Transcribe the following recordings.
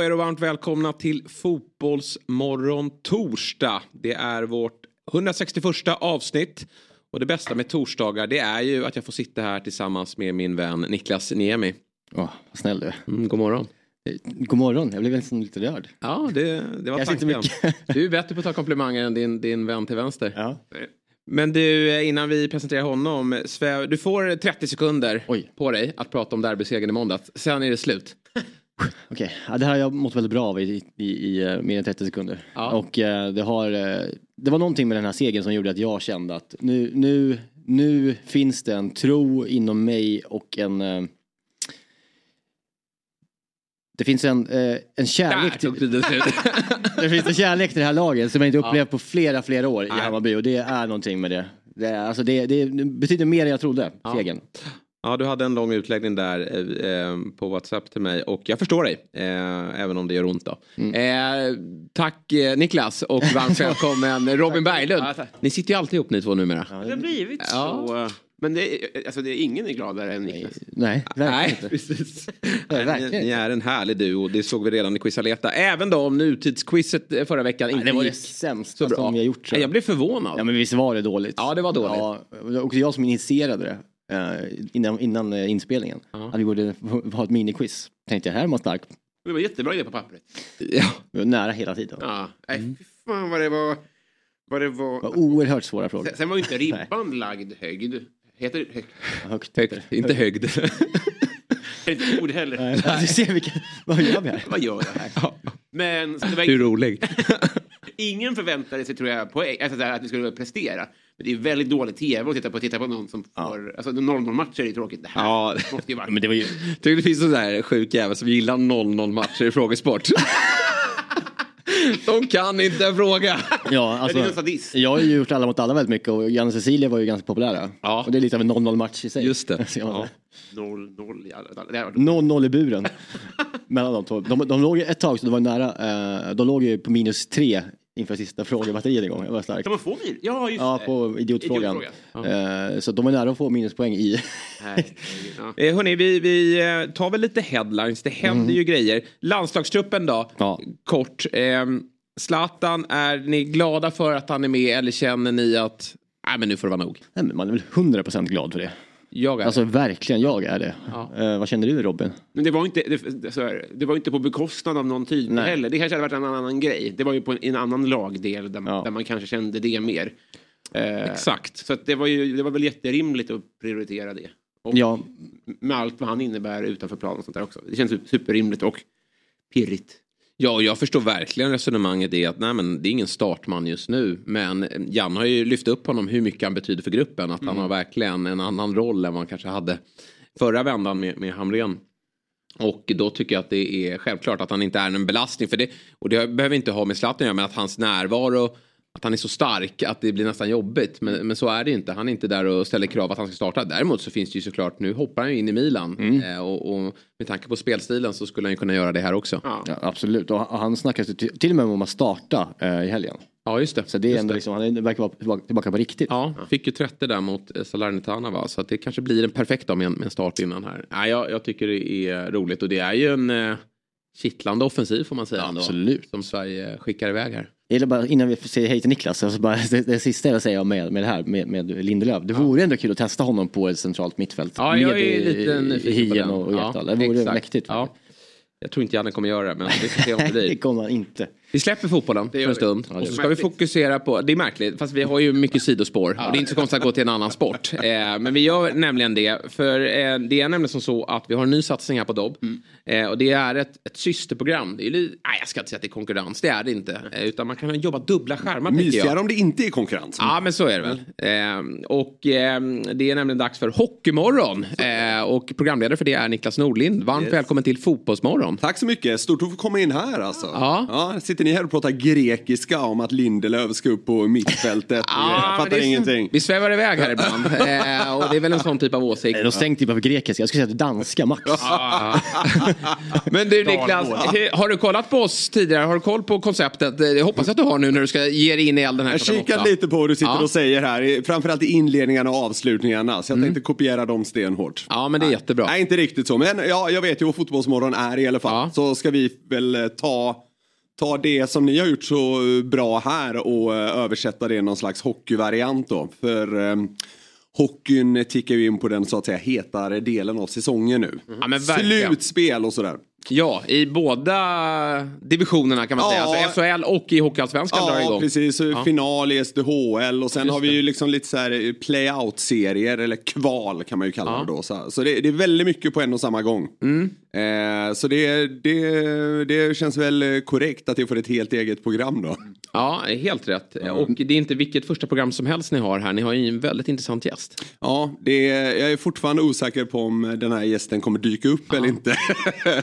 På er och varmt välkomna till Fotbollsmorgon torsdag. Det är vårt 161 avsnitt. Och det bästa med torsdagar det är ju att jag får sitta här tillsammans med min vän Niklas Niemi. Åh, vad snäll du är. Mm, god morgon. Eh, God morgon, jag blev nästan lite rörd. Ja, det, det var Kanske inte tanken. mycket. Du är bättre på att ta komplimanger än din, din vän till vänster. Ja. Men du, eh, innan vi presenterar honom. Du får 30 sekunder Oj. på dig att prata om derbysegern i måndags. Sen är det slut. Okej, ja, det här har jag mått väldigt bra av i, i, i eh, mer än 30 sekunder. Ja. Och eh, det har, eh, det var någonting med den här segern som gjorde att jag kände att nu, nu, nu finns det en tro inom mig och en eh, det finns en, eh, en kärlek till, slut. det finns en kärlek till det här laget som jag inte upplevt på flera, flera år i. Hammarby och det är någonting med det. Det, alltså det, det betyder mer än jag trodde, Ja. segern. Ja, du hade en lång utläggning där eh, eh, på WhatsApp till mig och jag förstår dig, eh, även om det gör ont då. Eh, tack eh, Niklas och varmt välkommen Robin Berglund. Ja. Ni sitter ju alltid ihop ni två numera. Det har blivit Ja. så. Men det, är- alltså det är ingen är gladare än Niklas. Nej, Nej, inte. precis. Nej, ni, verkligen ni är en härlig duo, det såg vi redan i Quisaleta. Även då om nutidsquizet eh, förra veckan inte det var det sämsta så bra. som jag gjort. tror Nej, jag. blev förvånad. Ja men visst var det dåligt. Ja, det var dåligt. Ja, också jag som initierade det. Eh, innan, innan eh, inspelningen. Att vi borde ha ett miniquiz. Tänkte jag, här är man stark. Det var jättebra idé på pappret. Ja. Vi var nära hela tiden. Ja, nej, fy fan vad det var. Vad det var. var oerhört svåra frågor. Sen, sen var ju inte ribban lagd högd. Heter det högt? Högt. Högt, inte högd. Inte ord heller. Nej, Du ser vilka, vad gör vi här? Vad gör jag här? Men så det var Du är rolig. Ingen förväntade sig tror jag poäng, alltså, så här, att vi skulle prestera. Men det är väldigt dålig tv att titta på, titta på någon som får... Alltså 0-0 matcher är tråkigt. Det här Ja. måste ju vara... Men det var ju, Tycker det finns en där sjuk jävel som gillar 0-0 matcher i frågesport. De kan inte fråga. ja en alltså. Jag har ju gjort Alla mot alla väldigt mycket och Jan och Cecilia var ju ganska populära. Ja. Och det är lite av en 0-0 match i sig. Just det. Så jag- Ja. 0-0 i alla fall. Det här var- 0-0 i buren. Mellan de två. De, de låg ju ett tag så det var nära. Eh, de låg ju på minus tre inför sista frågebatteriet en gång. Det var starkt. Kan man få bil? Ja, just Ja, på idiotfrågan. Idiotfrågan. Eh, så de är nära att få minuspoäng i... Nej, ja. Eh, hörni, vi, vi eh, tar väl lite headlines. Det händer ju grejer. Landslagstruppen då, Ja. kort. Eh, Zlatan, är ni glada för att han är med eller känner ni att Nej men nu får det vara nog. Nej, men man är väl 100% glad för det. Jag är Alltså verkligen, jag är det. Ja. Eh, vad känner du Robin? Men det var inte, det, så här, det var inte på bekostnad av någon tid Nej. heller. Det kanske hade varit en annan grej. Det var ju på en, en annan lagdel där, Ja. där man kanske kände det mer. Eh, Exakt. Så att det, var ju, det var väl jätterimligt att prioritera det. Och Ja, med allt vad han innebär utanför plan och sånt där också. Det känns superrimligt och pirrigt. Ja, och jag förstår verkligen resonemanget i att nej, men det är ingen startman just nu. Men Jan har ju lyft upp honom hur mycket han betyder för gruppen. Att han har verkligen en annan roll än vad han kanske hade förra vändan med, med Hamrén. Och då tycker jag att det är självklart att han inte är en belastning. För det, och det behöver inte ha med Zlatan att göra, men att hans närvaro att han är så stark att det blir nästan jobbigt. Men, men så är det inte. Han är inte där och ställer krav att han ska starta. Däremot så finns det ju såklart, nu hoppar han ju in i Milan. Eh, och, och med tanke på spelstilen så skulle han ju kunna göra det här också. Ja. ja absolut. Och han snackas ju till till och med om att starta eh, i helgen. Ja, just det. Så det är ändå liksom, han verkar vara tillbaka, tillbaka på riktigt. Ja, fick ju 30 där mot eh, Salernitana va. Så att det kanske blir en perfekt dag med en, med en start innan här. Nej, jag, jag tycker det är roligt och det är ju en eh, kittlande offensiv får man säga. Ja, ändå, absolut. Som Sverige skickar iväg här. Jag gillar bara, innan vi säger hej till Niklas, alltså bara, det, det sista jag vill säga med, med det här med, med Lindelöf. Det vore ändå kul att testa honom på ett centralt mittfält. Ja, jag är lite nyfiken på den. och, och Ja. Det vore exakt. mäktigt. Ja. Jag tror inte Janne kommer göra det, men vi får se om det Nej, det blir. kommer han inte. Vi släpper fotbollen för en stund och så ska vi fokusera på, det är märkligt, fast vi har ju mycket sidospår. Och det är inte så konstigt att gå till en annan sport. Eh, men vi gör nämligen det, för eh, det är nämligen som så att vi har en ny satsning här på Dobb. Eh, och det är ett, ett systerprogram. Det är, li- nej, jag ska inte säga att det är konkurrens, det är det inte. Utan man kan jobba dubbla skärmar. Mysigare om det inte är konkurrens. Ja men så är det väl. Eh, och eh, det är nämligen dags för Hockeymorgon. Och programledare för det är Niklas Nordlind. Varmt Yes. välkommen till Fotbollsmorgon. Tack så mycket, stort att få komma in här alltså. Ja. Sitter ni här och pratar grekiska om att Lindelöf ska upp på mittfältet? jag fattar det är- ingenting. Vi svävar iväg här ibland. eh, och det är väl en sån typ av åsikt. Är de stängt typ av grekiska? Jag skulle säga danska max. Men du Niklas, har du kollat på oss tidigare? Har du koll på konceptet? Eh, Jag hoppas att du har nu när du ska ge dig in i elden här Jag åtta. lite på vad du sitter Ja. och säger här, framförallt i inledningarna och avslutningarna. Så jag tänkte kopiera dem stenhårt. Ja men det är jättebra. Nej, inte riktigt så. Men ja, jag vet ju vad Fotbollsmorgon är i alla fall. Ja. Så ska vi väl eh, ta, ta det som ni har gjort så eh, bra här och eh, översätta det i någon slags hockeyvariant då. För eh, hockeyn tickar ju in på den så att säga hetare delen av säsongen nu. Ja, men verkligen. Slutspel och sådär. Ja, i båda divisionerna kan man Ja. säga. Alltså SHL och i Hockeyallsvenskan drar Ja, igång. precis. Final i SDHL och sen Just har vi ju liksom lite så här play-out-serier eller kval kan man ju kalla Ja. det då. Så, så det, det är väldigt mycket på en och samma gång. Mm. Eh, så det, det, det känns väl korrekt att det får ett helt eget program då. Ja, helt rätt. Och det är inte vilket första program som helst ni har här. Ni har ju en väldigt intressant gäst. Ja, det, jag är fortfarande osäker på om den här gästen kommer dyka upp eller inte.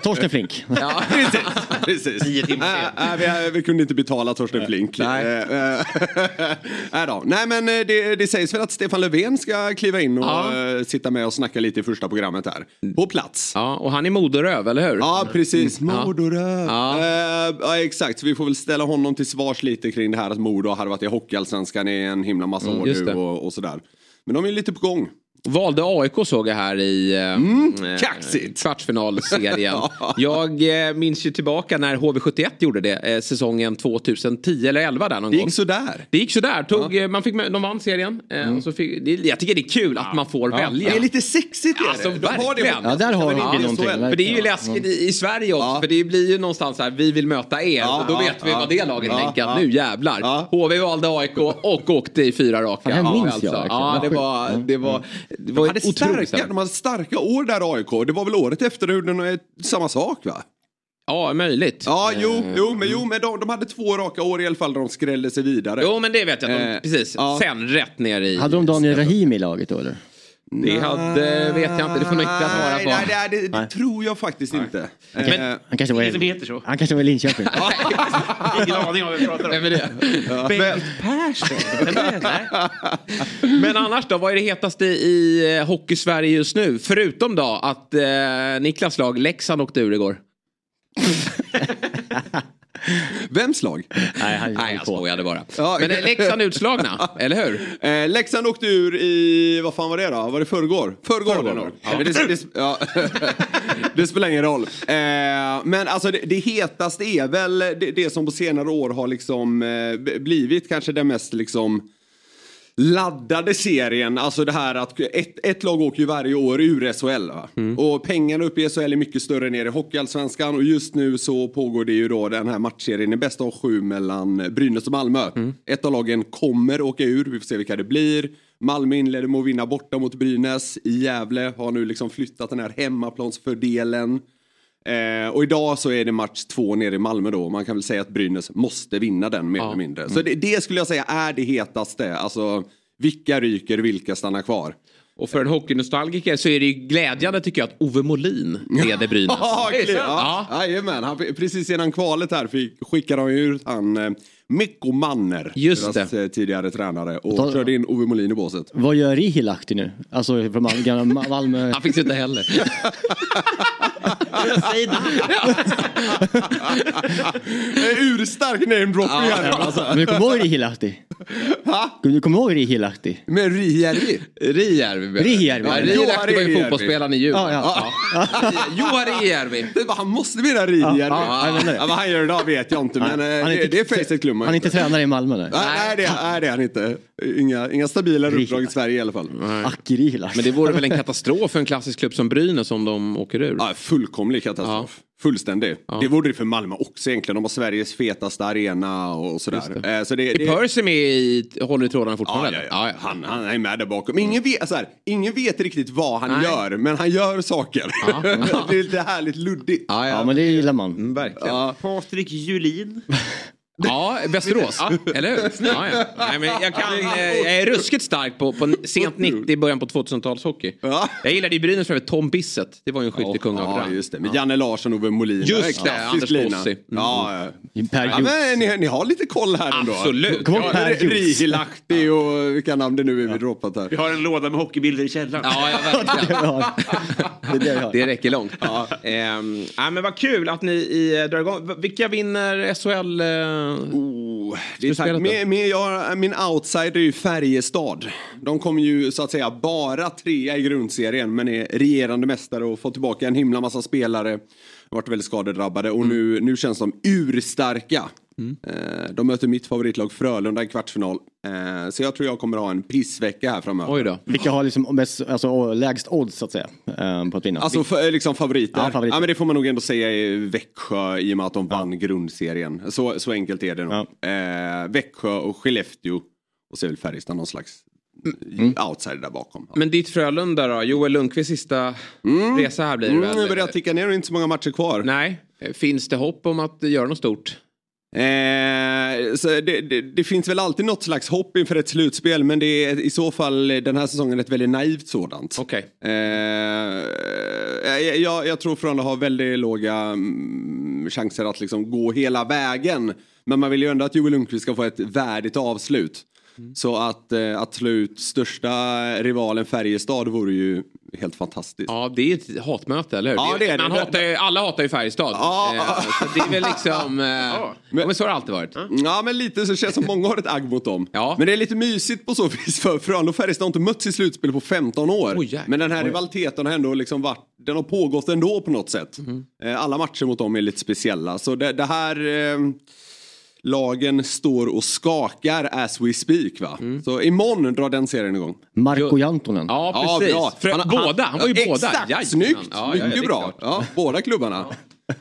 Torsten Flink. Ja. precis. precis. Tio timmar Äh, äh, vi, vi kunde inte betala Torsten Flink. Nej. Eh, eh, Nej då. Nej men det, det sägs väl att Stefan Löfven ska kliva in och Ja. sitta med och snacka lite i första programmet här. På plats. ja, och han är moderöv, eller hur? Ja, precis. Ja. Modoröv. Ja. Ja. ja, exakt. Så vi får väl ställa honom till svars lite kring det här att Modo har varit i Hockeyallsvenskan i en himla massa år just nu och, och sådär. Men de är lite på gång. Valde AIK såg jag här i eh, eh, kaxigt. kvartsfinalserien. Jag eh, minns ju tillbaka när HV71 gjorde det, eh, säsongen 2010 eller 11 där någon Det gång. gick sådär. Det gick sådär. Tog, eh, man fick, med- de vann serien. Eh, och så fick, det, jag tycker det är kul att man får välja. Det är lite sexigt. är Alltså, det. De har det Ja, där har men de inte i någonting. För det är ju läskigt i, i Sverige också. Ja. För det blir ju någonstans så här, vi vill möta er. Ja, och då ja, vet vi ja. vad det laget Ja, tänker. Ja. nu jävlar. Ja. HV valde AIK och åkte i fyra raka. Det minns alltså. jag verkligen. Ja, det var, det var, det var De hade, otroligt starka, de hade starka år där AIK. Det var väl året efter de något- samma sak va? Ja, möjligt. Ja, jo, Eh, jo, men, jo, men de, de hade två raka år i alla fall där de skrällde sig vidare. Jo, men det vet jag. De, Eh, precis. ja. Sen rätt ner i... Hade de Daniel Rahimi i laget då eller? Det hade, vet jag inte. Det får nog Niklas svara Nej, på. nej, nej, det, det Nej. tror jag faktiskt inte. Men- Eh, Han kanske var, Ingen som heter så. han kanske var i Linköping. Ingen aning om vad vi pratar om. Vem det? Bengt Persson. Vem? Nej. Men annars då, vad är det hetaste i eh, Hockey-Sverige just nu? Förutom då att eh, Niklas lag Leksand åkte ur igår. Vems lag? Nej, han Nej, jag skojade bara. Ja. Men är Leksand utslagna, eller hur? Eh, Leksand åkte ur i, vad fan var det då? Var det förrgår? Förrgår nog. Men Det, det, ja. det spelar ingen roll. Eh, men alltså det, det hetaste är väl det, det som på senare år har liksom eh, blivit kanske den mest liksom laddade serien. Alltså det här att ett, ett lag åker ju varje år ur SHL. Va? Och pengarna uppe i SHL är mycket större än nere i Hockeyallsvenskan. Och just nu så pågår det ju då den här matchserien i bästa av sju mellan Brynäs och Malmö. Ett av lagen kommer åka ur, vi får se vilka det blir. Malmö inledde med att vinna borta mot Brynäs. I Gävle har nu liksom flyttat den här hemmaplansfördelen. Eh, och idag så är det match två nere i Malmö då. Man kan väl säga att Brynäs måste vinna den mer Ja. eller mindre. Så det, det skulle jag säga är det hetaste. Alltså vilka ryker, vilka stannar kvar? Och för en hockeynostalgiker så är det ju glädjande tycker jag att Ove Molin leder Brynäs. Ja, sant? ja. Jajamän, han, precis innan kvalet här fick, skickade de ut han eh, Mikko Manner, Just deras eh, tidigare tränare, och Ta- körde in Ove Molin i båset. Vad gör Rihilahti nu? Alltså från gamla Ma- Malmö. Han fick inte heller. Eh, Urstark namedropping här nu alltså. Men du kommer ihåg Rihilahti? Du kommer ihåg Rihilahti? Men Rijärvi. Rijärvi. Rijärvi. Ja, Johan Rijärvi var ju fotbollsspelaren i Djurgården. Ja, ja. Johan. Det var- Han måste mena Rijärvi. Ja, ja, det. Vad han gör idag vet jag inte, men eh, det, det är facet glömmer Han är inte tränare i Malmö nej. Nej, nej, det, nej, det är han inte. Inga, inga stabilare uppdrag i Sverige i alla fall. Aki Rihilahti. Men det vore väl en katastrof för en klassisk klubb som Brynäs om de åker ur? Ja, fullkomlig katastrof. Fullständig. Det vore det för Malmö också egentligen. De har Sveriges fetaste arena och sådär. Eh, Så det, Är det, Percy med i, håller i trådarna Ja, fortfarande? ja, eller? ja. Han, han är med där bakom. Ingen vet, så här, ingen vet riktigt vad han Nej. gör, men han gör saker. det är lite härligt luddigt. Ja, ja. Ja men det gillar man. Mm, verkligen. Ja. Patrik Julin. Ja, Västerås. Eller hur? Ja, ja. Nej, men jag, kan, eh, jag är ruskigt stark på, på sent 90, början på 2000-talshockey. Ja. Jag gillade i Brynäs för övrigt Tom Bissett. Det var ju en skyttekung av Ja, rang. just det. Med Janne Larsson och Ove Molin. Just det, Anders. Bossi. Mm. Ja, ja. Per ja, men ni, ni har lite koll här ändå. Absolut. Kom ihåg Per Hjort. Rihilahti och vilka namn det nu är vi droppat här. Vi har en låda med hockeybilder i källaren. Ja, ja, verkligen. Det är det har. Det räcker långt. Ja. Ehm, ja, men vad kul att ni i, drar igång. Vilka vinner SHL? Eh? Oh, det är tack. Med, med, jag, min outsider är ju Färjestad. De kommer ju så att säga bara trea i grundserien men är regerande mästare och får tillbaka en himla massa spelare. Varit väldigt skadedrabbade och nu, nu känns de urstarka. Eh, De möter mitt favoritlag Frölunda i kvartsfinal. Eh, Så jag tror jag kommer ha en pissvecka här framöver. Oj då. Vilka har liksom mest, alltså, lägst odds så att säga eh, på att vinna? Alltså för, liksom favoriter. Ja, Ja, favoriter. men det får man nog ändå säga är Växjö i och med att de vann grundserien. Så, så enkelt är det nog. Eh, Växjö och Skellefteå och så är väl Färjestad någon slags Mm. outsider där bakom. Men ditt Frölunda då? Joel Lundqvists sista resa här blir det Mm, väl? det börjar ticka ner och inte så många matcher kvar. Nej. Finns det hopp om att göra något stort? Eh, så det, det, det finns väl alltid något slags hopp inför ett slutspel men det är i så fall den här säsongen ett väldigt naivt sådant. Okej. Eh, jag, jag, jag tror Frölunda har väldigt låga mm, chanser att liksom gå hela vägen. Men man vill ju ändå att Joel Lundqvist ska få ett värdigt avslut. Så att, eh, att slå ut största rivalen Färjestad vore ju helt fantastiskt. Ja, det är ett hatmöte, eller hur? Ja, det är det. Man hatar ju, alla hatar ju Färjestad. Ja. Eh, så det är väl liksom... Eh, ja. men så har det alltid varit. Ja men lite så känns det som många har ett agg mot dem. Ja. Men det är lite mysigt på så vis för Frölunda och Färjestad har inte mötts i slutspel på 15 år. Jäklar. men den här rivaliteten har ändå liksom varit, den har pågått ändå på något sätt. Mhm. Eh, Alla matcher mot dem är lite speciella. Så det, det här eh, lagen står och skakar as we speak va. Mm. Så imorgon drar den serien igång. Marko Jantonen. Ja, precis. För, Han- båda, han var ju båda. Exakt, snyggt! Ja, ja, Mycket bra. Ja, båda klubbarna.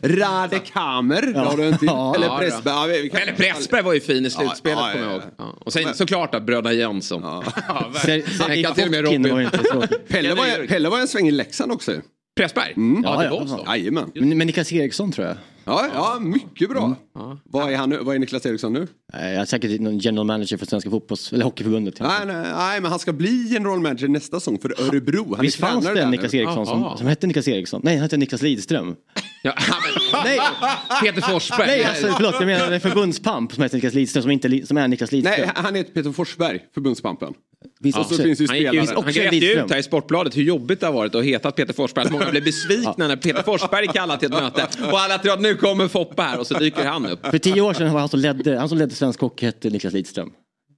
Radek Hammer, ja. har du inte? Ja. Eller Ja, Pressberg. Ja, vi- vi kan- Eller Pressberg var ju fin i slutspelet Ja, ja, kommer jag ja, ihåg. ja. Ja. Och sen såklart att bröderna Jönsson. Ser- Han kan till och med Robin. var. Pelle var, Pelle var en sväng i Leksand också. Pressberg? Mm. Ja, det Ja, var ja. så. Jajamän. Men, men Niklas Eriksson tror jag. Ja, ja, mycket bra. Mm. Vad, är han nu? vad är Niklas Eriksson nu? Eh, Jag är säkert någon general manager för Svenska fotbolls eller Hockeyförbundet. Nej, nej, nej, men han ska bli general manager nästa säsong för Örebro. Han Visst fanns tränare det en Niklas. Eriksson som, Jaha. som hette Niklas Eriksson? Nej, han hette Niklas Lidström. Ja, men, Nej, Peter Forsberg. nej alltså, förlåt, jag menar en förbundspamp som heter Niklas Lidström som, inte, som är Niklas Lidström. Nej, han heter Peter Forsberg, förbundspampen. Finns Och också, så finns ju Han, spelare. han ju Lidström. ut här i Sportbladet hur jobbigt det har varit att heta Peter Forsberg. Att många blev besvikna när Peter Forsberg kallade till ett möte. Och alla tror att nu kommer Foppa här och så dyker han upp. För tio år sedan var han som ledde, han som ledde svensk hockey hette Niklas Lidström.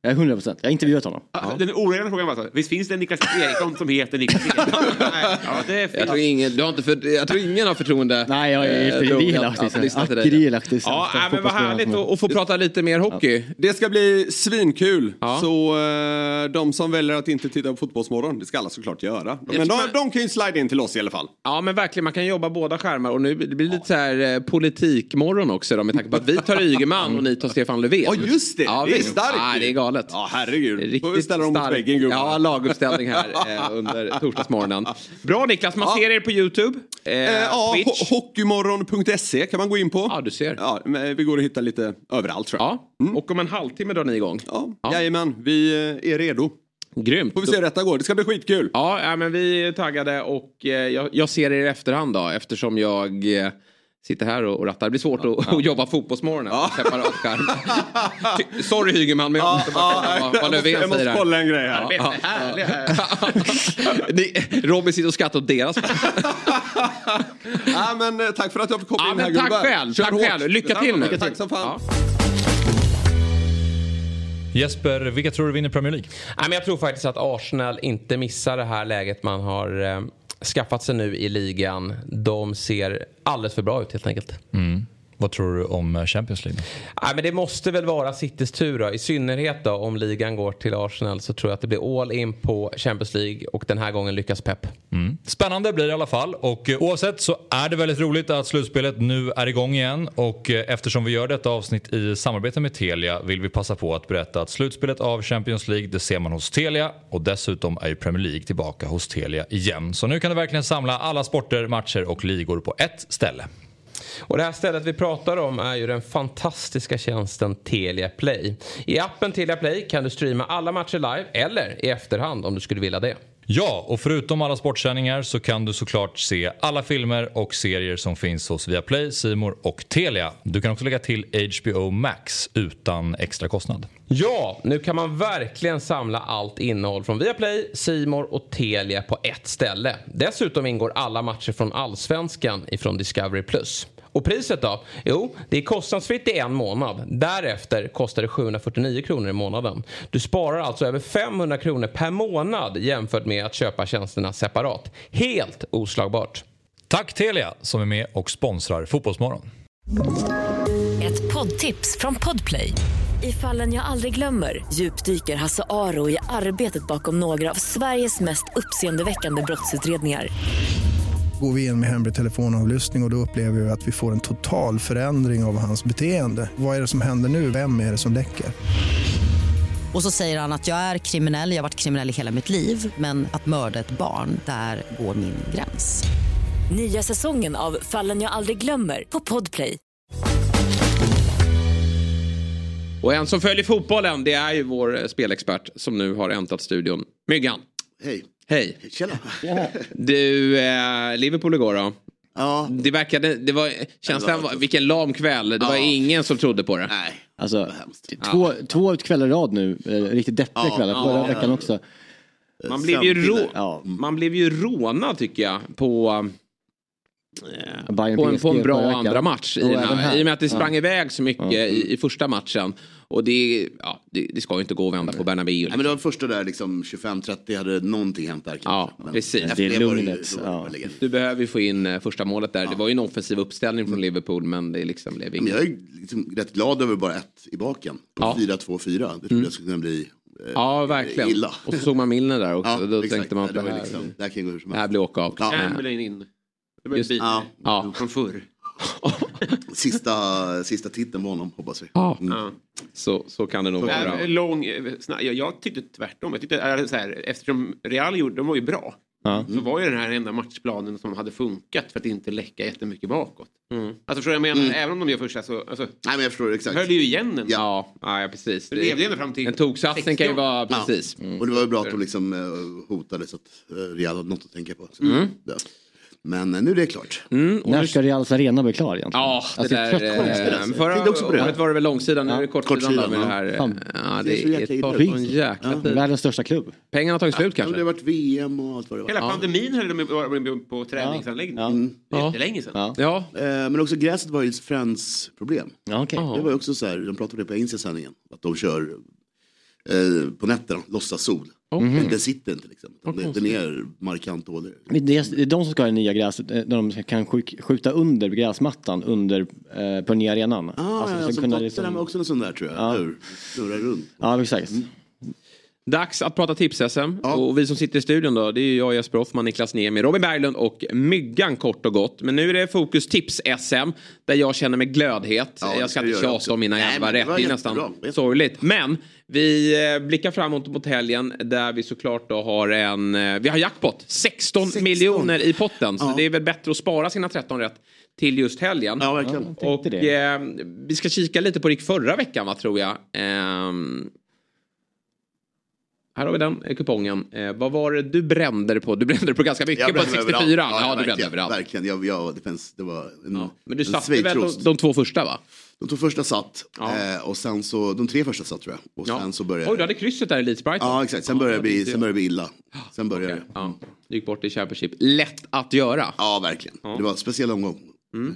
Jag är 100 procent. Jag har intervjuat honom. Ja. Den oregelbundna frågan var så, visst finns det en Niklas Eriksson som heter Niklas Eriksson? Nej, ja, det är Jag tror ingen, du har inte för, jag tror ingen har förtroende. Nej, jag är eh, till dig. Akrilaktig. Ja, nej, men vad härligt att, få prata lite mer hockey. Det ska bli svinkul. Ja. Så eh, de som väljer att inte titta på Fotbollsmorgon, det ska alla såklart göra. Men de, de kan ju slida in till oss i alla fall. Ja men verkligen, man kan jobba båda skärmar och nu det blir lite så här eh, politikmorgon också då med tanke på att vi tar Ygeman och ni tar Stefan Löfven. Ja, just det. Ja, Det är visst. starkt Ja, det är galet. Ja, herregud. Riktigt Får vi ställa dem mot väggen, gubbarna. Ja, laguppställning här eh, under torsdagsmorgonen. Bra Niklas, man Ja. ser er på YouTube. Eh, Eh, ja, Twitch. ho- hockeymorgon.se kan man gå in på. Ja, du ser. Ja, men vi går att hitta lite överallt tror jag. Ja, och om en halvtimme drar ni igång. Ja, Ja. Jajamän, vi eh, är redo. Grymt. Får vi se hur detta går. Det ska bli skitkul. Ja, ja, men vi är taggade och eh, jag, jag ser er i efterhand då eftersom jag eh, sitter här och, och rattar. Det blir svårt att, att jobba fotbollsmorgonen på separat skärm. Ty- Sorry Hygeman, men jag måste bara kolla vad, vad jag måste, Löfven jag måste säger här. kolla en grej här. Ja, Robin sitter och skrattar åt deras Ja, men, eh, tack för att jag fick hoppa Ja, in här tack gubbar. själv, Kör tack hårt. själv. Lycka till nu. Tack som fan. Ja. Jesper, vilka tror du vinner Premier League? Nej, men jag tror faktiskt att Arsenal inte missar det här läget man har eh, skaffat sig nu i ligan. De ser alldeles för bra ut helt enkelt. Mm. Vad tror du om eh, Champions League? Nej, men det måste väl vara Citys tur då. I synnerhet då om ligan går till Arsenal så tror jag att det blir all in på Champions League och den här gången lyckas Pep. Mm. Spännande blir det i alla fall och eh, oavsett så är det väldigt roligt att slutspelet nu är igång igen och eh, eftersom vi gör detta avsnitt i samarbete med Telia vill vi passa på att berätta att slutspelet av Champions League det ser man hos Telia och dessutom är ju Premier League tillbaka hos Telia igen. Så nu kan du verkligen samla alla sporter, matcher och ligor på ett ställe. Och det här stället vi pratar om är ju den fantastiska tjänsten Telia Play. I appen Telia Play kan du streama alla matcher live eller i efterhand om du skulle vilja det. Ja, och förutom alla sportsändningar så kan du såklart se alla filmer och serier som finns hos Viaplay, Simor och Telia. Du kan också lägga till HBO Max utan extra kostnad. Ja, nu kan man verkligen samla allt innehåll från Viaplay, Simor och Telia på ett ställe. Dessutom ingår alla matcher från Allsvenskan ifrån Discovery+. Och priset då? Jo, det är kostnadsfritt i en månad. Därefter kostar det 749 kronor i månaden. Du sparar alltså över 500 kronor per månad jämfört med att köpa tjänsterna separat. Helt oslagbart. Tack Telia som är med och sponsrar Fotbollsmorgon. Ett poddtips från Podplay. I fallen jag aldrig glömmer djupdyker Hasse Aro i arbetet bakom några av Sveriges mest uppseendeväckande brottsutredningar går vi in med hemlig telefonavlyssning och, och då upplever vi att vi får en total förändring av hans beteende. Vad är det som händer nu? Vem är det som läcker? Och så säger han att jag är kriminell, jag har varit kriminell i hela mitt liv men att mörda ett barn, där går min gräns. Nya säsongen av Fallen jag aldrig glömmer på Podplay. Och en som följer fotbollen det är ju vår spelexpert som nu har äntrat studion. Myggan. Hej. Hej. Tjena. Du, eh, Liverpool igår då? Ja. Det verkade, det var, känslan var, vilken lam kväll. Det Ja. var ingen som trodde på det. Nej. Alltså, två, två kvällar i rad nu, eh, riktigt deppiga Ja, kvällar. Förra ja. veckan också. Man blev, ju Sömnpiller. rå, Ja. man blev ju rånad tycker jag på, Bayern på, en, på en bra veckan. andra match. I Och även med, här. I och med att det sprang Ja. iväg så mycket i, i första matchen. Och det, ja, det, det ska ju inte gå att vända på Bernabéu. Nej, men det var första där liksom 25-30 hade någonting hänt där. Ja, Men precis. Det är ju- lugnet, ja. Du behöver ju få in eh, första målet där. Det var ju en offensiv uppställning från Liverpool men det liksom blev Men inget. jag är liksom rätt glad över bara ett i baken. På Ja. 4-2-4. Det trodde jag skulle kunna bli eh, Ja, verkligen. illa. Och så såg man Milner där också. Ja, Då exakt. tänkte man att det, det här, liksom, det här kan gå hur som det här helst. blir åka av. Ja. Chamberlain in. Det var ett byte. Ja. Ja. Från förr. Sista, sista titeln på honom hoppas vi. Ja, Ja. så, så kan det nog vara. Äh, lång, eh, snabb, jag, jag tyckte tvärtom. Jag tyckte, äh, så här, eftersom Real gjorde, de var ju bra. Ja. Så var ju den här enda matchplanen som hade funkat för att inte läcka jättemycket bakåt. Mm. Alltså förstår jag menar? Även om de gör första så alltså, Nej men jag förstår exakt. höll ju igen en. Ja, ja, precis. Det levde ändå fram till En toksatsning kan ju 60. vara Ja. precis. Och det var ju bra att de liksom eh, hotade så att uh, Real hade något att tänka på. Så, det. Men nu är det klart. Mm, När nu- ska Reals arena bli klar egentligen? Ja, det Alltså, där. jag är trött på eh. Förra året var det väl långsidan, nu är det kortsidan Kortsidan, med det ja. här. eh, Fan. Ja, Det är så det, jäkla det sån jäkla Ja. tid. Världens största klubb. Pengarna har tagit slut Ja, det kanske. har varit VM och allt vad det var. Hela Ja. pandemin höll de på träningsanläggning. Ja. Mm. Det är Ja. jättelänge sedan. Ja. Ja, Eh, Men också gräset var ju Friends problem. Ja. Ja. Det var också så här, de pratade om det på engelska sändningen. Att de kör eh, på nätterna, låtsas sol. Men det sitter inte liksom. Det, den är markant dålig. Det är, det är de som ska ha det nya gräset, de kan sk- skjuta under gräsmattan under, eh, på den nya arenan. Ah, Alltså, ja, alltså, kunna Tottenham liksom- också en sån där tror jag. Ja. Snurrar runt. Ja, exakt. Dags att prata tips-SM. Ja. Och vi som sitter i studion då, det är jag, Jesper Hoffman, Niklas Niemi, Robin Berglund och Myggan kort och gott. Men nu är det fokus tips-SM där jag känner mig glödhet. Ja, jag ska inte tjata om mina det rätt. Det är jättebra. nästan sorgligt. Men vi eh, blickar framåt mot helgen där vi såklart då har en... eh, Vi har jackpot. 16, 16. miljoner i potten. Så Ja. det är väl bättre att spara sina 13 rätt till just helgen. Ja, verkligen. Och eh, vi ska kika lite på det förra veckan va, tror jag. Ehm, här har vi den eh, kupongen. Eh, vad var det du brände det på? Du brände det på ganska mycket på brände 64. överallt. Ja, du brände överallt. Verkligen, jag, jag, det, fanns, det var en, Ja. Men du satte väl de, de två första va? De två första satt Ja. eh, och sen så, de tre första satt tror jag. Och Ja. sen så började Oj, du hade krysset där i Leeds Brighton. Ja exakt, sen började det bli, sen började det bli illa. Sen började det. Ja, du gick bort i Championship. Lätt att göra. Ja verkligen. Det var en speciell omgång.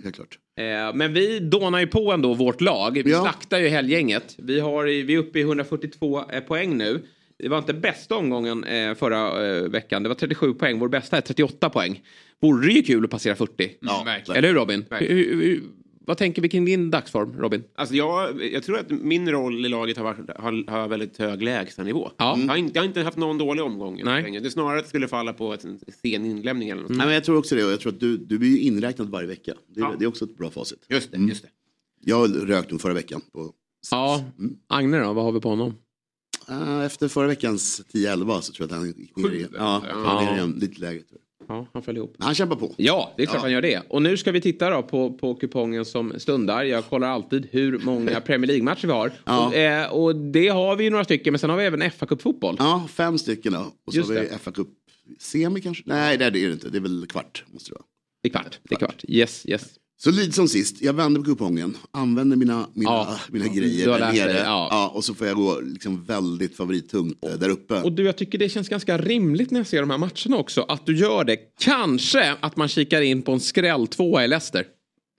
Helt klart. Eh, men vi dånar ju på ändå vårt lag. Vi Ja. slaktar ju helgänget. Vi, har, vi är uppe i 142 eh, poäng nu. Det var inte bästa omgången eh, förra eh, veckan. Det var 37 poäng. Vår bästa är 38 poäng. Vore det ju kul att passera 40. Ja, Eller hur Robin? Vad tänker vi kring din dagsform, Robin? Alltså jag, jag tror att min roll i laget har, varit, har, har väldigt hög lägstanivå. Ja. Jag, har inte, jag har inte haft någon dålig omgång. Nej. Det är snarare att det skulle falla på en sen inlämning eller något. Nej, men jag tror också det och jag tror att du, du blir ju inräknad varje vecka. Det, är- Ja. det är också ett bra facit. Just det, just det. Jag rökt nog förra veckan. På, Ja, Agne då, vad har vi på honom? Ah, efter förra veckans 10-11 så tror jag att han gick ner igen. Ja, Ja. ner igen, lite lägre. Tror jag. Ja, han föll ihop. Men han kämpar på. Ja, det är klart han gör det. Och nu ska vi titta då på, på kupongen som stundar. Jag kollar alltid hur många Premier League-matcher vi har. Ja. Och, eh, och det har vi ju några stycken, men sen har vi även fa Cup-fotboll. Ja, fem stycken då. Och så Just har vi. FA Cup semi kanske? Nej, det är det inte. Det är väl kvart. Måste det vara. Det är kvart. Det är kvart. Yes, yes. Så lyd som sist, jag vänder på kupongen, använder mina, mina, Ja. mina grejer där nere. ja. Ja. och så får jag gå liksom väldigt favorittungt eh, där uppe. Och du, jag tycker det känns ganska rimligt när jag ser de här matcherna också. Att du gör det. Kanske att man kikar in på en skräll tvåa i Leicester.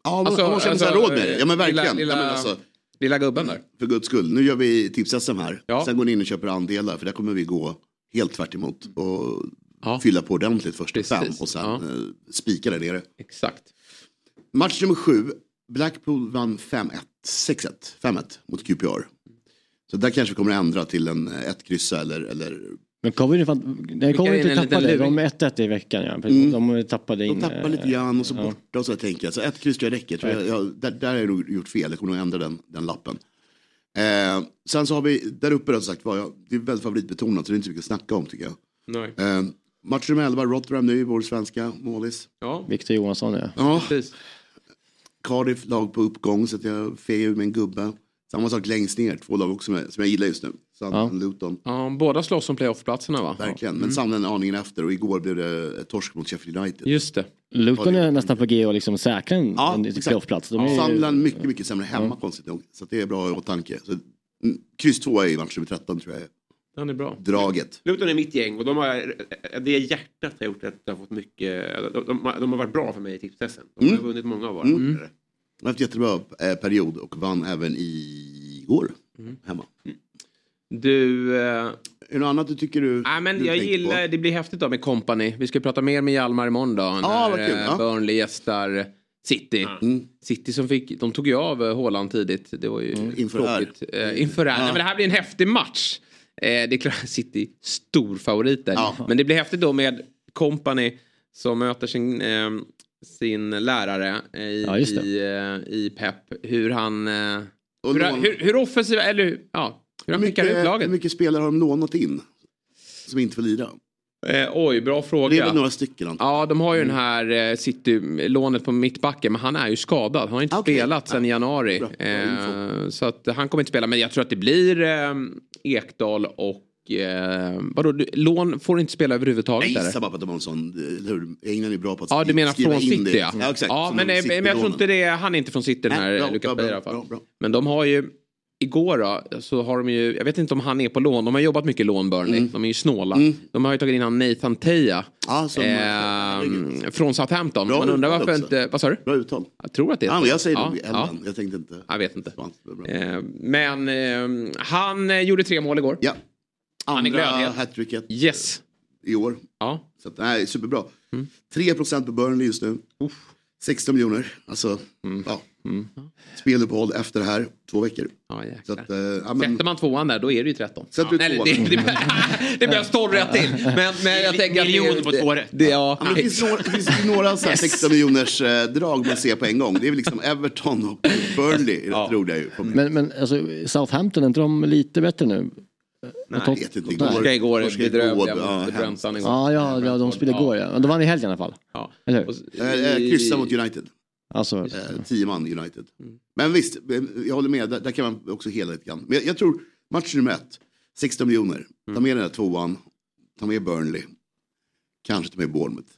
ja, man, man måste känna sig råd med det. Ja men verkligen. Lilla, lilla, ja, alltså, lilla gubben där. för guds skull, nu gör vi tips-SM här. Ja. Sen går ni in och köper andelar för där kommer vi gå helt tvärt emot och fylla på ordentligt första Precis. fem och sen eh, spika där nere. Exakt. Match nummer sju, Blackpool vann 5-1, 6-1, 5-1 mot QPR. Så där kanske vi kommer att ändra till en eh, ett kryssa eller, eller Men Coventry fan, nej, Coventry tappade, de är 1-1 i veckan ja. Mm. De tappade in. De tappar lite eh, grann och så ja. borta och så tänker jag. Så ett kryss tror jag räcker. Tror jag, jag, där, där har jag nog gjort fel. Jag kommer nog ändra den, den lappen. Eh, sen så har vi där uppe då, som sagt var, jag, det är väldigt favoritbetonat så det är inte så mycket att snacka om tycker jag. Nej. Eh, match nummer 11, Rotherham nu, vår svenska målis. Ja, Victor Johansson ja. Ja, precis. Cardiff lag på uppgång så att jag fegar ur med en gubbe. Samma sak längst ner, två lag också med, som jag gillar just nu. Sunderland, Luton. Ja, båda slåss om playoff-platserna va? Verkligen, men Sunderland aningen efter och igår blev det torsk mot Sheffield United. Just det. Luton är nästan på G och liksom säkra en, Ja, en playoffplats. De är ju- Sunderland mycket, mycket sämre hemma konstigt nog. Så att det är bra i åtanke. Så, mm, kryss två i match nummer 13 tror jag är Den är bra. draget. Luton är mitt gäng och de har, det hjärtat har gjort att jag har fått mycket, de, de, de har varit bra för mig i tipstessen. De har Mm. vunnit många av våra Mm. matcher. De har haft jättebra eh, period och vann även igår hemma. Du... Eh, Är det något annat du tycker du... Nej, men du jag tänker gillar, på? det blir häftigt då med company. Vi ska prata mer med Hjalmar imorgon då. Ja, vad när kul. eh, Ja. Burnley gästar City. Mm. City som fick, de tog ju av eh, Haaland tidigt. Det var ju Inför det här. tråkigt. Eh, inför här. Ja. Nej, men det här blir en häftig match. Eh, det är klart, City storfavoriter. Ja. Men det blir häftigt då med company som möter sin, eh, sin lärare eh, i, Ja, i, eh, i Pep. Hur han... Eh, hur, lån- hur, hur offensiv, eller ja, hur han hur, skickar ut mycket, laget. hur mycket spelare har de lånat in? Som inte får lira? Eh, oj, bra fråga. Det är väl några stycken antar Ja, de har ju den här eh, City-lånet på mittbacken, men han är ju skadad. Han har inte Okej. spelat sedan i januari. Bra, bra Eh, så att han kommer inte spela, men jag tror att det blir eh, Ekdal och eh, vadå, du, lån får inte spela överhuvudtaget Jag gissar bara på att de har en sån, eller hur? England är bra på att Ja, du menar från City det. ja. Ja, exakt. Ja, men, eh, men jag tror inte det, han är inte från City den här bra, Bale i alla fall. bra, bra. Men de har ju, igår då, så har de ju, jag vet inte om han är på lån, de har jobbat mycket lån Burnley, Mm. de är ju snåla. De har ju tagit in han Nathan Teja. Ja, som, eh, från Southampton. Bra Man undrar varför också. inte, vad sa du? Bra uttal. Jag tror att det är Ja, jag säger ja, nog ja. Jag tänkte inte... Jag vet inte. Det. Eh, Men eh, han eh, gjorde tre mål igår. Ja. Han är Andra hattricket Yes. i år. Ja. Så att, nej, superbra. Mm. 3% på Burnley just nu. 16 miljoner. Alltså, Mm. ja. Speluppehåll efter det här, två veckor. Ja, Så att, eh, ja, men, Sätter man tvåan där, då är det ju 13. Sätter du tvåan? det, det, det behövs 12 rätt till. Men, men jag tänker att... Miljon det- på två rätt. Det, ja, ja, men det finns några, det finns ju några så här 16 miljoners eh, drag man ser på en gång. Det är väl liksom Everton och Burnley, Ja. tror jag ju. på mig. Men, men alltså, Southampton, är inte de lite bättre nu? Nej, jag vet inte. Nej. Torska igår, Torska igår, bedrövliga ja, mot igår. Ja, ja, ja de spelade igår ja. De vann i helgen i alla fall. Ja. Eller hur? Eh, eh, Kryssa mot United. Alltså, Eh, tio man United. Mm. Men visst, eh, jag håller med. Där, där kan man också hela lite grann. Men jag, jag tror match nummer ett, 16 miljoner. Ta Mm. med den där tvåan. Ta med Burnley. Kanske ta med Bournemouth.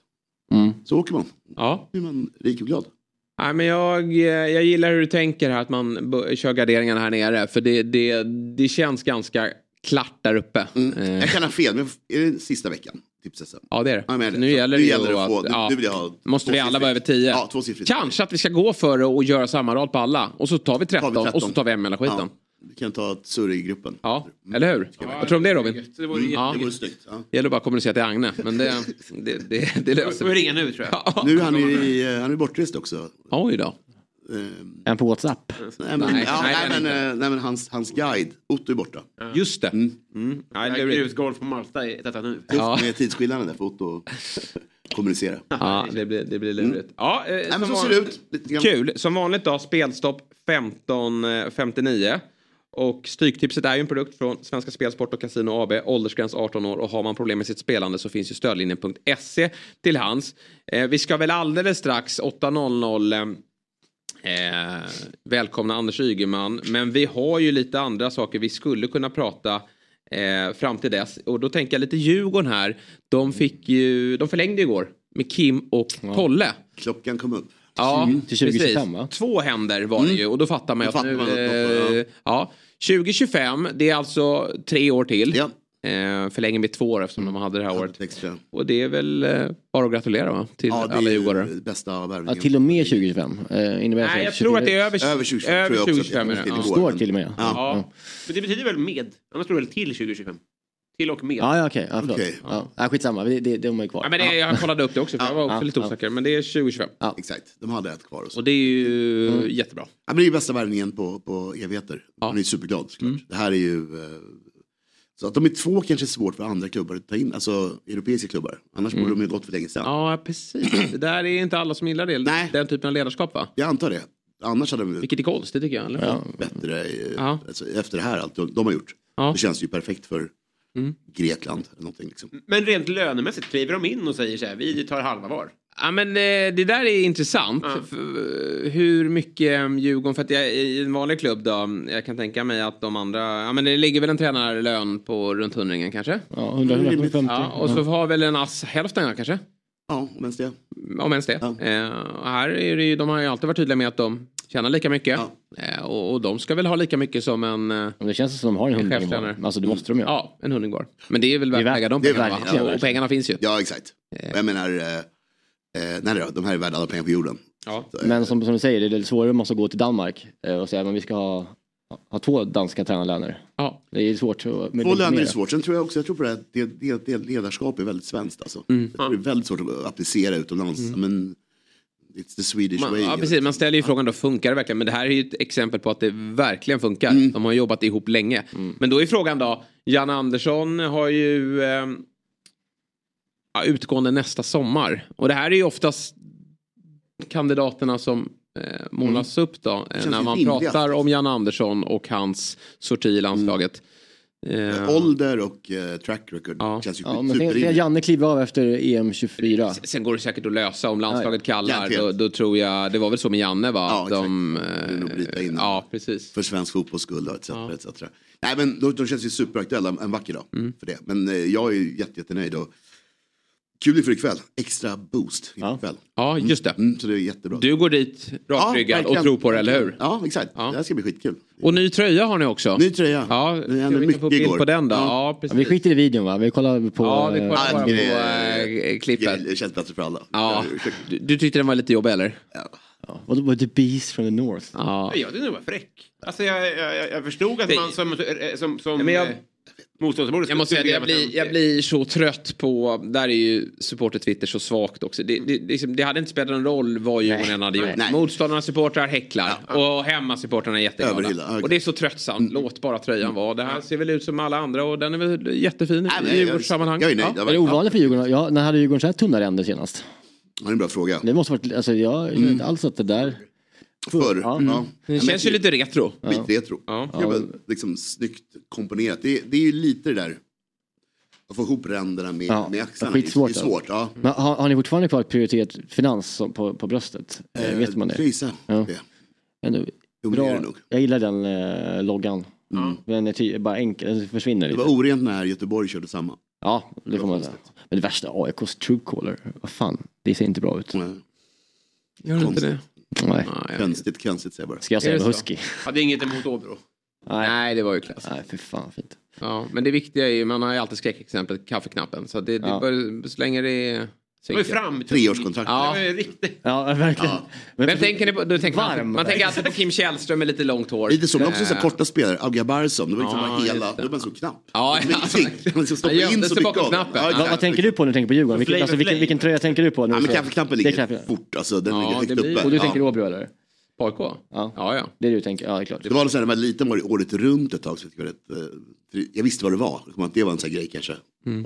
mm. Så åker man. Ja. Då är man rik och glad. Nej, men jag, eh, jag gillar hur du tänker här att man kör garderingarna här nere. För det, det, det känns ganska klart där uppe. Mm. Eh, Jag kan ha fel, men är det sista veckan? Tipset Ja det är det. Ja, men är det. Nu Så gäller nu det gäller ju det att få- ja, nu vill jag ha Måste vi alla vara över 10? Ja. Kanske att vi ska gå för det och göra samma rad på alla. Och så tar vi 13, Tar vi 13. och så tar vi hem hela skiten. Ja, vi kan ta ett surr i gruppen. Ja, eller hur? Vad tror du om det Robin? Det vore Mm, ja. Det vore snyggt. Ja. Det gäller bara att kommunicera till Agne. Men det, det, det, det löser vi ringa nu tror jag. Nu är han, i, eh, han är bortrest också. Oj då. En på WhatsApp? Nej, men, Nej, ja, nej, nej, men, eh, nej, men hans, hans guide, Otto är borta. Just det. Mm. Nej, det är- Grusgolf på Malta i detta nu. Just med tidsskillnaden där för Otto kommunicera. Ja, det blir, det blir lurigt. Ja, eh, Nej, men så ser det ut. Kul. Som vanligt då, spelstopp 15.59. Och Stryktipset är ju en produkt från Svenska Spelsport och Casino AB. Åldersgräns 18 år och har man problem med sitt spelande så finns ju stödlinjen.se till hands. Eh, vi ska väl alldeles strax 8.00 eh, välkomna Anders Ygeman. Men vi har ju lite andra saker vi skulle kunna prata eh, fram till dess. Och då tänker jag lite Djurgården här. De, fick ju, de förlängde igår med Kim och Tolle. Klockan kom upp. Ja, Mm, till 2025, precis. va? Två händer var det ju och då fattar man ju att nu... eh, ja. 2025, det är alltså tre år till. Ja. Eh, förlänger med två år eftersom de hade det här året. Lite extra. Och det är väl eh, bara att gratulera va? till Ja, det alla är djurgårdare. ju bästa Ja, till och med 2025. Eh, innebär Nej, jag 24 tror att det är över, Över 2025 över tror jag också 2025 är att det. det Ja. Står till och med. Ja. Ja. Men det betyder väl med? Annars tror jag väl till 2025. Till och med. Ja, ja okej. Ja, förlåt. Okej. Ja. Ja, skitsamma, det, det, de är kvar. Ja, men det, jag kollade upp det också för jag var också Ja, lite ja. osäker. Men det är 2025. Exakt, de hade ett kvar. Och så. Och det är ju jättebra. Ja, men det är ju bästa värvningen på, på evigheter. Ja. Man är ju superglad såklart. Mm. Det här är ju... Så att de är två kanske är svårt för andra klubbar att ta in, alltså europeiska klubbar. Annars borde de ju gått för länge sedan. Ja, precis. Det där är inte alla som gillar det. Nej. Den typen av ledarskap va? Jag antar det. Annars hade de Vilket är konstigt tycker jag. Eller? Ja. bättre eh, Ja. alltså, efter det här allt de, de har gjort. Ja. Det känns ju perfekt för Mm. Grekland. Eller någonting, liksom. Men rent lönemässigt, kliver de in och säger så här, vi tar halva var? Ja men eh, det där är intressant. Ja. För, hur mycket eh, Djurgården, för att jag, i en vanlig klubb då, jag kan tänka mig att de andra, ja men det ligger väl en tränarlön på runt hundringen kanske? Ja, 100, 150. Ja, och så har väl en ass hälften ja, kanske? Ja, om ens det. Om ens det. Ja. Eh, här är det ju, de har ju alltid varit tydliga med att de tjänar lika mycket. Eh, och, och de ska väl ha lika mycket som en, eh, Det känns som de har en hundring var. Alltså det måste de ju ha. Ja, en hundring var. Men det är väl värt att lägga de pengarna Ja, och pengarna finns ju. Ja, exakt. Och Jag menar, eh, eh, nej då, de här är värda alla pengar på jorden. Ja. Så, eh, Men som, som du säger, det är lite svårare om man ska gå till Danmark eh, och säga att vi ska ha, ha två danska tränarlöner. Ja. Det är svårt. Två löner är svårt. Sen tror jag också, jag tror på det här, det, det, det ledarskap är väldigt svenskt alltså. Mm. Jag tror det är väldigt svårt att applicera utomlands. Men, it's the Swedish Man, way. ja, precis. Man ställer ju frågan då, funkar det verkligen? Men det här är ju ett exempel på att det verkligen funkar. Mm. De har jobbat ihop länge. Men då är frågan då, Jan Andersson har ju eh, utgående nästa sommar. Och det här är ju oftast kandidaterna som eh, målas upp då. Eh, när man rimligast. pratar om Jan Andersson och hans sorti i landslaget. Eh, Ålder och eh, track record Ja. känns ju Ja, men tänk superrimligt. Janne kliver av efter EM 24. Sen går det säkert att lösa om landslaget kallar. Garanterat. Då, då tror jag, det var väl så med Janne va? Ja, exakt. De, in. eh, ja, precis. För svensk fotbolls skull och etc. etc. Nej men de, de känns ju superaktuella en vacker dag Mm. för det. Men eh, jag är ju jätte, jättenöjd och kul inför ikväll. Extra boost inför Ja. ikväll. Ja, just det. Mm, så det är jättebra. Du går dit rakryggad och verkligen. tror på det, eller hur? Ja, exakt. Ja. Det här ska bli skitkul. Och ny tröja har ni också. Ny tröja. Ja, Det ska hände vi få mycket bild igår. på den då? Ja. Ja, Ja, precis. vi skiter i videon va? Vi kollar på... Ja, vi kollar Ja, bara på äh, klippet. Det känns bättre för alla. Ja. Du, du tyckte den var lite jobbig eller? Ja. Vad var The Beast from the North? Ja. Jag tyckte den var fräck. Alltså jag, jag, jag- jag förstod att Det- man som, som, som Ja, men jag- eh, Jag måste säga att jag blir, jag blir så trött på, där är ju supporter-Twitter så svagt också. Det, det, liksom, det hade inte spelat någon roll vad Djurgården än hade gjort. Nej. Motståndarnas supportrar häcklar och hemmasupportrarna är jätteglada. Okej. Och det är så tröttsamt, låt bara tröjan vara. Det här ser väl ut som alla andra och den är väl jättefin Nej, i jag- Djurgårdssammanhang. Jag är nöjd. Ja. Jag Är det ovanligt för Djurgården? Ja, när hade Djurgården så här tunna ränder senast? Ja, det är en bra fråga. Det måste varit, alltså jag känner inte alls att det där... Förr. Ja. Ja. Det Ja, känns men ju lite retro. Skitretro. Ja. Det är väl liksom snyggt komponerat. Det, är- det är ju lite det där. Att få ihop ränderna med, Ja, med axlarna. skitsvårt, Det är svårt. Ja. Men har, har ni fortfarande kvar prioritet finans på, på bröstet? Eh, vet man det? gissa Ja. det. Ändå, men det bra. det. Jag gillar den eh, loggan. Den är ty- bara enkel, den försvinner Det lite. var orent när Göteborg körde samma. Ja, det får man säga. Men det värsta, AIKs Truecaller, vad fan, det ser inte bra ut. Nej. Gör det inte det? Nej. Nej, Konstigt, konstigt säger jag bara. Ska jag Är säga? Husky? Hade inget emot Åbro. Nej. Nej, det var ju klass. Nej, för fan fint. Ja, men det viktiga är ju, man har ju alltid skräckexemplet kaffeknappen. Så det, det Ja. bör, så länge det Det var ju. Treårskontrakt. Ja. Det var ju riktigt. Ja, verkligen. Men tänker ni på, då tänker man, Varm. man tänker alltid på Kim Källström med lite långt hår. Lite så, men också så här korta spelare. Auga Barsson, det var liksom Ja, bara hela, det. då var man så knapp. Ja, ja. Man liksom Han stoppade in gömde så sig mycket bakom av knappen. Ja, Vad- Vad, tänker du på när du tänker på Djurgården? Vilken, alltså, vilken, vilken tröja tänker du på? När Ja, men kaffeknappen ligger fort, alltså den Ja, ligger högt uppe. Och du Ja. tänker Åbro eller? På AIK? Ja. Ja, ja. Det är det du tänker, ja det är klart. Det var så här, när man var liten var det året runt ett tag. Så jag, rätt, eh, jag visste vad det var. Det var en sån här grej kanske.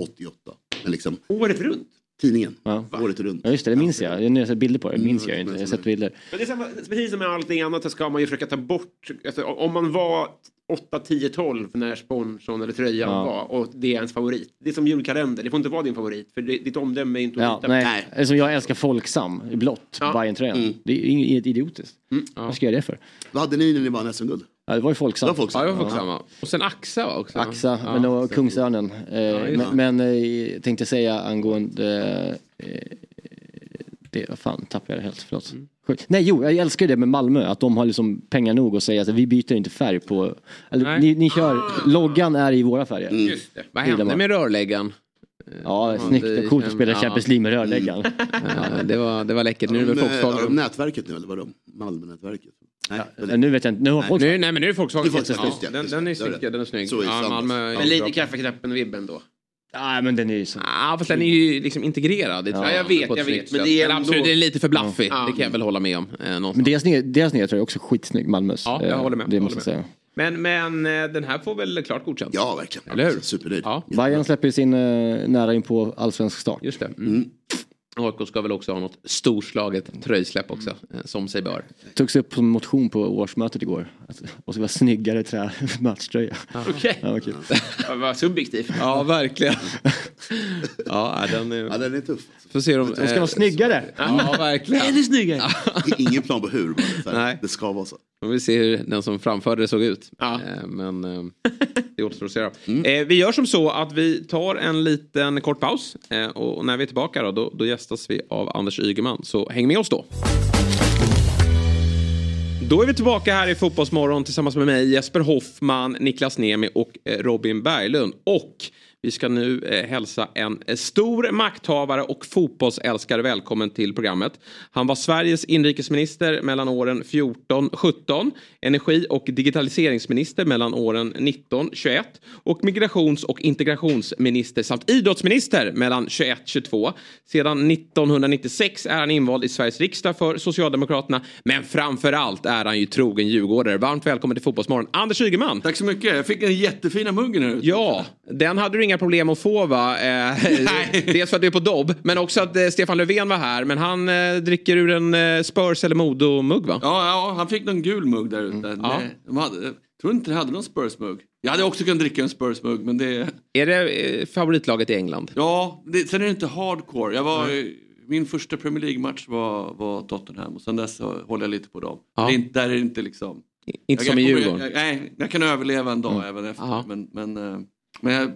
88. Men liksom, Året runt? Tidningen. Ja. Året runt. Ja just det, det minns jag. Jag har sett bilder på det, det minns jag inte. Jag har sett bilder. Men det är samma, precis som med allting annat så ska man ju försöka ta bort, alltså, om man var 8, 10, 12 när sponsorn eller tröjan Ja. var och det är ens favorit. Det är som julkalender, det får inte vara din favorit för det, ditt omdöme är inte Ja, på. nej. Alltså, jag älskar Folksam i blått, Ja. Bajen-tröjan. Det är inget idiotiskt. Vad ska jag göra det för? Vad hade ni när ni vann SM-guld? Ja, det var ju Folksam. Det var Folksam. Ja, jag var samma. Och sen Axa också. Axa, Ja. men och Kungsörnen. Eh, det. men men eh, tänkte säga angående... Eh, det, fan tappade jag det helt, förlåt. Mm. Nej jo, jag älskar det med Malmö, att de har liksom pengar nog att säga att vi byter inte färg på... Eller, ni, ni kör, loggan är i våra färger. Just det. Vad hände med rörläggen? Ja, Ja, snyggt det och coolt att spela ja. Champions League med rörläggaren. Ja, det, var, det var läckert. Nu är det väl de, eh, nätverket nu eller vad de? Malmönätverket? Nej, Ja, nu vet jag inte, nu har folk... Nu, nej men nu är det Volkswagen. Volkswagen, Ja, den, den är snygg. Den är snygg. Så Ja. Malmö, Men lite kaffeknappen-vibben då. Nej men den är ju så... Ja, fast den är ju liksom integrerad. Ja, jag vet, jag vet, men det är ändå- det är lite för blaffig. Ja. Det kan jag väl hålla med om. Eh. Men deras deras nya tröja är också skitsnygg, Malmös. Ja, jag Eh, håller med. Det måste jag säga. Men, men eh, den här får väl klart godkänt? Ja, verkligen. Eller hur? Supernöjd. Ja, Bayern släpper ju sin eh, nära in på allsvensk start. just det. Mm. AIK ska väl också ha något storslaget tröjsläpp också, eh, som sig bör. Togs upp som motion på årsmötet igår. Att det ska vara snyggare trä, matchtröja. Okej. Ja, vad subjektivt. Ja, verkligen. ja, den är... Ja, den är tuff. Får se om... De ska vara snyggare. Ja, verkligen. Ännu snyggare. Ingen plan på hur, bara. Så Nej. Det ska vara så. Vi vill se hur den som framförde det såg ut. Ja. Eh, Men eh, det återstår att se. då. Eh, Vi gör som så att vi tar en liten kort paus. Och när vi är tillbaka då, då, då gästas vi av Anders Ygeman. Så häng med oss då. Då är vi tillbaka här i Fotbollsmorgon tillsammans med mig Jesper Hoffman, Niklas Nemi och Robin Berglund. Och vi ska nu eh, hälsa en eh, stor makthavare och fotbollsälskare välkommen till programmet. Han var Sveriges inrikesminister mellan åren 14-17, energi och digitaliseringsminister mellan åren 19-21 och migrations och integrationsminister samt idrottsminister mellan 21-22. Sedan 1996 är han invald i Sveriges riksdag för Socialdemokraterna men framför allt är han ju trogen djurgårdare. Varmt välkommen till Fotbollsmorgon, Anders Ygeman. Tack så mycket. Jag fick den jättefina muggen här ute. Ja, den hade du inga problem att få va? Eh, dels för att du är på dobb, men också att eh, Stefan Löfven var här. Men han eh, dricker ur en eh, Spurs eller Modo-mugg va? Ja, ja, han fick någon gul mugg där ute. Ja. Nej, de hade, jag tror inte de hade någon Spurs-mugg. Jag hade också kunnat dricka en Spurs-mugg, men det... Är det eh, favoritlaget i England? Ja, det, sen är det inte hardcore. Jag var, Min första Premier League-match var, var Tottenham och sen dess så håller jag lite på dem. Ja. Det är inte, där är det inte liksom... Inte jag, som i jag kommer- Djurgården? Jag, nej, jag kan överleva en dag Mm. även efter. Ja. Men, men, eh, men jag,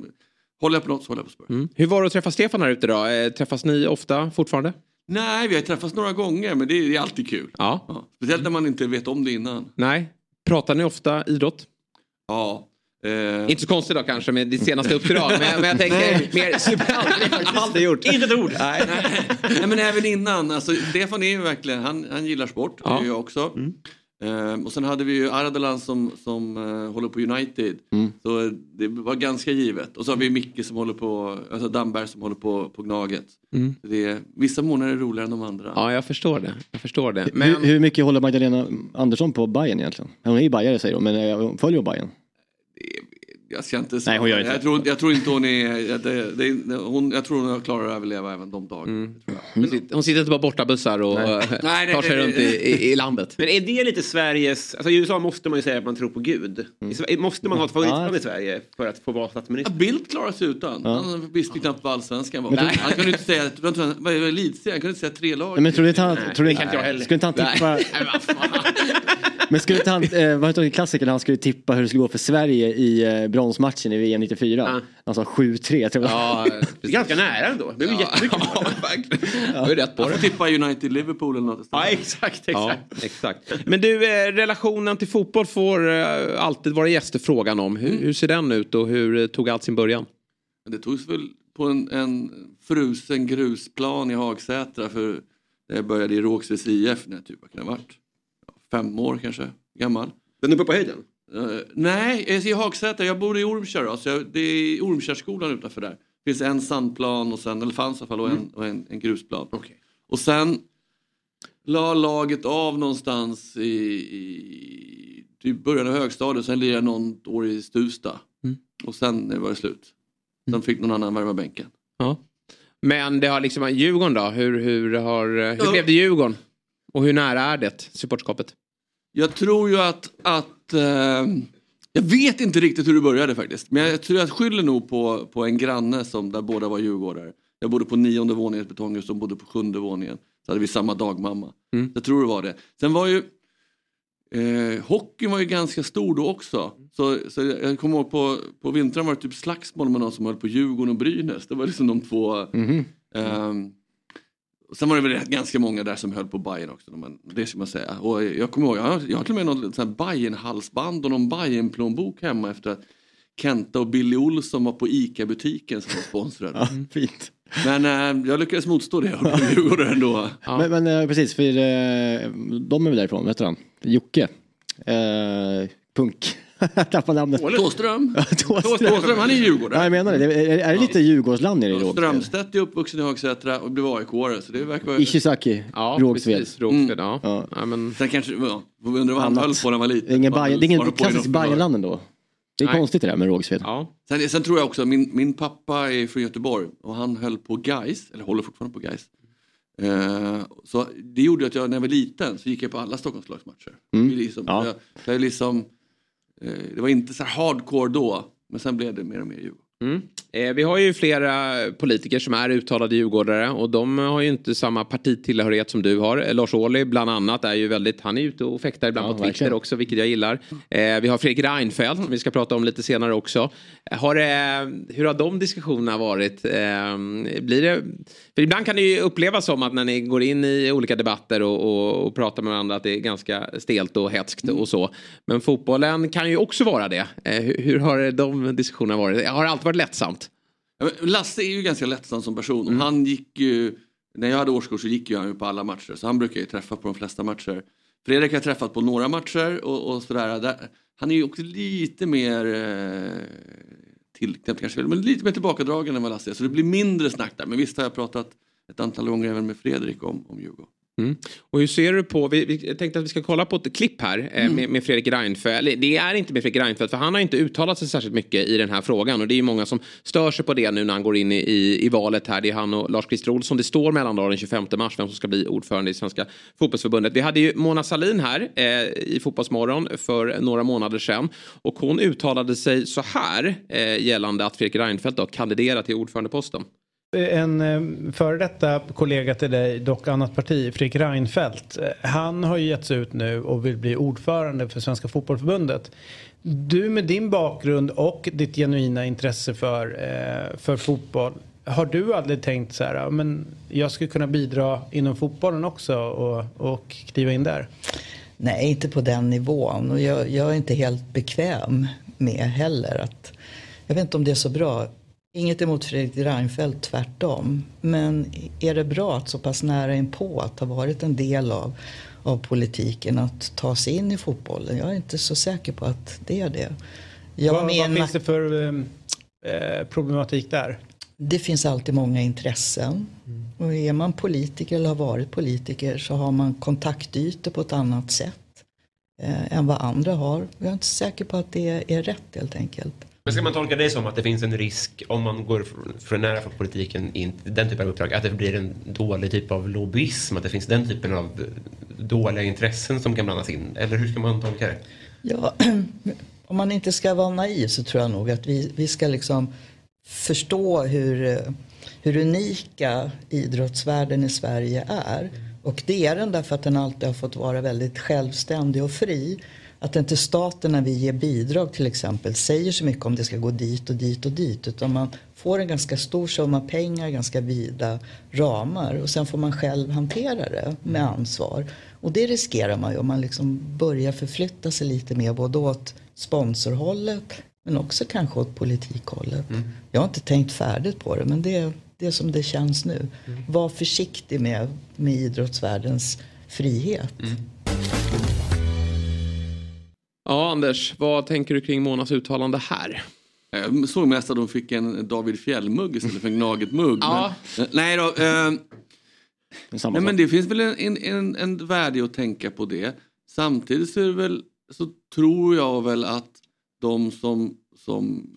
håller jag på något så håller jag på Spurs. Mm. Hur var det att träffa Stefan här ute då? Eh, Träffas ni ofta fortfarande? Nej, vi har träffats några gånger men det är, det är alltid kul. Ja. Ja. Speciellt när man inte vet om det innan. Nej. Pratar ni ofta idrott? Ja. Eh, Inte så konstigt då kanske med ditt senaste uppdrag. men, men jag tänker mer superalt. Aldrig gjort. Inte ett ord. Nej. Nej men även innan, alltså, Stefan är ju verkligen, han, han gillar sport, det Ja. gör jag också. Ehm, och sen hade vi ju Ardalan som, som eh, håller på United. Så eh, det var ganska givet. Och så har vi Micke som håller på, alltså Damberg som håller på, på Gnaget. Mm. Så Det är, vissa månader är roligare än de andra. Ja, jag förstår det. Jag förstår det. Men... Hur, hur mycket håller Magdalena Andersson på Bayern egentligen? Hon är ju bajare säger hon, men eh, hon följer hon Bayern? Jag ska inte Nej, hon gör inte jag tror, jag tror inte hon är, det, det, hon, jag tror hon klarar att överleva även de dagarna. Mm. Hon sitter, hon sitter inte bara borta bussar och Nej. Nej, nej, tar sig nej, runt nej. i, i, i landet. Men är det lite Sveriges, alltså i USA måste man ju säga att man tror på Gud. I Sverige- Måste man ha ett favoritland i Sverige för att få vara Ja, statsminister? Bildt klarar sig utan. Han visste knappt vad allsvenskan var. Han kunde inte säga, han- vad är det, elitserien? han kunde inte säga tre lag. Nej, men tror du inte han, Nej, tror du det kan inte jag heller. skulle inte han tippa, Nej, men skulle inte han, eh, vad heter det, klassiker när han skulle tippa hur det skulle gå för Sverige i eh, bronsmatchen i VM 94? Ja. Han sa 7-3 tror jag. Ja, Det är ganska nära ändå. Det är ju jättemycket. ja, har ju rätt på Han det. får tippa United-Liverpool eller något. Ja, exakt, Ja, exakt. exakt. Men du, eh, relationen till fotboll får eh, alltid vara gäster frågan om. Hur, hur ser den ut och hur eh, tog allt sin början? Det togs väl på en, en frusen grusplan i Hagsätra för jag började i Rågsveds IF när jag typ kan det ha varit? Fem år kanske gammal. Den är uppe på höjden? Eh, nej, jag är i Hagsätra. Jag bor i Ormkärr. Då, så jag, det är Ormkärrskolan utanför där. Det finns en sandplan och sen, eller fanns i alla fall, och en, och en, en grusplan. Okej. Och sen la laget av någonstans i, i typ början av högstadiet. Sen lirade jag något år i Stuvsta. Mm. Och sen var det slut. Sen fick någon annan värma bänken. Ja. Men det har liksom, Djurgården då? Hur, hur, har, hur Ja. blev det Djurgården? Och hur nära är det supportskapet? Jag tror ju att, att eh, jag vet inte riktigt hur det började faktiskt. Men jag tror jag skyller nog på, på en granne som där båda var djurgårdare. Jag bodde på nionde våningen i ett betonghus, de bodde på sjunde våningen. Så hade vi samma dagmamma. Mm. Jag tror det var det. Sen var ju eh, hockeyn var ju ganska stor då också. Så, så jag kommer ihåg på, på vintern var det typ slagsmål med någon som höll på Djurgården och Brynäs. Det var liksom de två. ehm, och sen var det väl ganska många där som höll på Bayern också. Men det ska man säga. Och jag kommer ihåg, jag har, jag har till och med något sånt här Bayern-halsband och någon Bayern-plånbok hemma efter att Kenta och Billy Olsson var på ICA-butiken som var sponsrade. Ja, fint. Men eh, jag lyckades motstå det och blev Djurgårdare ändå. Men, men eh, precis, för eh, de är väl därifrån, vet du han? Jocke. Punk. Jag tappade namnet. Thåström. Thåström, han är Djurgårdare. Ja, jag menar det. Är, är det lite Djurgårdsland nere i Rågsved? Strömstedt är uppvuxen i Högsätra och blev AIK-are. Så det verkar. Ishizaki, Ja, Rågsved. precis. Rågsved, ja. Ja. Ja, men... Sen kanske, ja, får vi undra vad han Annat. höll på när han var liten. Det är ingen, Bajen, det är ingen klassisk. Bajenland ändå. Det är Nej. konstigt det där med Rågsved. Ja. Sen, sen tror jag också, min, min pappa är från Göteborg och han höll på Gais, eller håller fortfarande på Gais. Eh, så det gjorde att jag när jag var liten så gick jag på alla Stockholmslagsmatcher. Mm. Det, är liksom, Ja. jag, jag liksom, Eh, det var inte så här hardcore då, men sen blev det mer och mer Djurgården. Mm. Eh, vi har ju flera politiker som är uttalade djurgårdare och de har ju inte samma partitillhörighet som du har. Eh, Lars Ohly bland annat är ju väldigt, han är ute och fäktar ibland Ja, på Twitter verkligen. också vilket jag gillar. Eh, vi har Fredrik Reinfeldt som vi ska prata om lite senare också. Har hur har de diskussionerna varit? Blir det, för ibland kan det ju upplevas som att när ni går in i olika debatter och, och, och pratar med varandra att det är ganska stelt och hetskt och så. Men fotbollen kan ju också vara det. Hur, hur har de diskussionerna varit? Har det alltid varit lättsamt? Ja, men Lasse är ju ganska lättsam som person. Och Han gick ju, när jag hade årskurs så gick ju han ju på alla matcher. Så han brukar ju träffa på de flesta matcher. Fredrik har jag träffat på några matcher och, och sådär. Där, han är ju också lite mer eh, tillknäppt kanske, men lite mer tillbakadragen än vad Lasse är. Så det blir mindre snack där. Men visst har jag pratat ett antal gånger även med Fredrik om, om Djurgården. Mm. Och hur ser du på, vi, vi tänkte att vi ska kolla på ett klipp här eh, Mm. med, med Fredrik Reinfeldt. Det är inte med Fredrik Reinfeldt för han har inte uttalat sig särskilt mycket i den här frågan. Och det är ju många som stör sig på det nu när han går in i, i, i valet här. Det är han och Lars-Christer Olsson. Det står mellandag den 25 mars vem som ska bli ordförande i Svenska fotbollsförbundet. Vi hade ju Mona Salin här eh, i Fotbollsmorgon för några månader sedan. Och hon uttalade sig så här eh, gällande att Fredrik Reinfeldt då kandiderar till ordförandeposten. En eh, före detta kollega till dig, dock annat parti, Fredrik Reinfeldt. Eh, han har ju getts ut nu och vill bli ordförande för Svenska Fotbollförbundet. Du med din bakgrund och ditt genuina intresse för, eh, för fotboll. Har du aldrig tänkt så här, men jag skulle kunna bidra inom fotbollen också och, och kliva in där? Nej, inte på den nivån. Och jag, jag är inte helt bekväm med heller att... Jag vet inte om det är så bra. Inget emot Fredrik Reinfeldt, tvärtom. Men är det bra att så pass nära inpå att ha varit en del av, av politiken att ta sig in i fotbollen? Jag är inte så säker på att det är det. Vad vad finns det för eh, eh, problematik där? det finns alltid många intressen. Och är man politiker eller har varit politiker så har man kontaktytor på ett annat sätt eh, än vad andra har. Jag är inte säker på att det är rätt helt enkelt. Men ska man tolka det som att det finns en risk om man går för, nära för politiken in den typen av uppdrag att det blir en dålig typ av lobbyism? Att det finns den typen av dåliga intressen som kan blandas in? Eller hur ska man tolka det? Ja, om man inte ska vara naiv så tror jag nog att vi, vi ska liksom förstå hur, hur unika idrottsvärlden i Sverige är. Och det är den därför att den alltid har fått vara väldigt självständig och fri. Att inte staten när vi ger bidrag till exempel säger så mycket om det ska gå dit och dit och dit. Utan man får en ganska stor summa pengar, ganska vida ramar. Och sen får man själv hantera det med ansvar. Och det riskerar man ju om man liksom börjar förflytta sig lite mer både åt sponsorhållet men också kanske åt politikhållet. Jag har inte tänkt färdigt på det men det är, det är som det känns nu. Var försiktig med, med idrottsvärldens frihet. Ja, Anders, vad tänker du kring Monas uttalande här? Jag såg mest att de fick en David Fjäll-mugg istället för en Gnaget-mugg. Ja. Men, nej då. Eh, Nej, men det finns väl en, en, en, en värde att tänka på det. Samtidigt så, är det väl, så tror jag väl att de som, som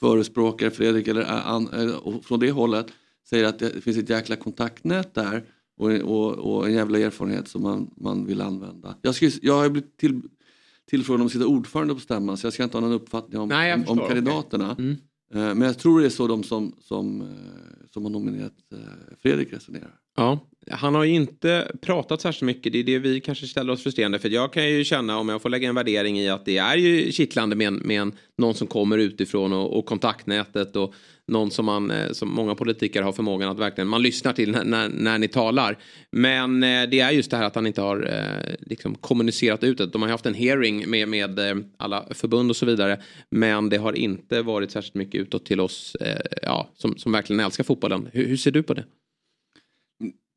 förespråkar Fredrik eller är an, och från det hållet säger att det finns ett jäkla kontaktnät där och, och, och en jävla erfarenhet som man, man vill använda. Jag, ska, jag har blivit till, tillfrågad om att sitta ordförande på stämman så jag ska inte ha någon uppfattning om, Nej, om, om förstår, okej. kandidaterna. Mm. Eh, Men jag tror det är så de som, som, eh, som har nominerat eh, Fredrik resonerar. Ja, han har ju inte pratat särskilt mycket. Det är det vi kanske ställer oss frustrerande för. Jag kan ju känna, om jag får lägga en värdering i att det är ju kittlande med, en, med en, någon som kommer utifrån och, och kontaktnätet och någon som, man, eh, som många politiker har förmågan att verkligen, man lyssnar till när, när, när ni talar. Men eh, det är just det här att han inte har eh, liksom kommunicerat ut det. De har haft en hearing med, med alla förbund och så vidare. Men det har inte varit särskilt mycket utåt till oss ja, som, som verkligen älskar fotbollen. Hur, hur ser du på det?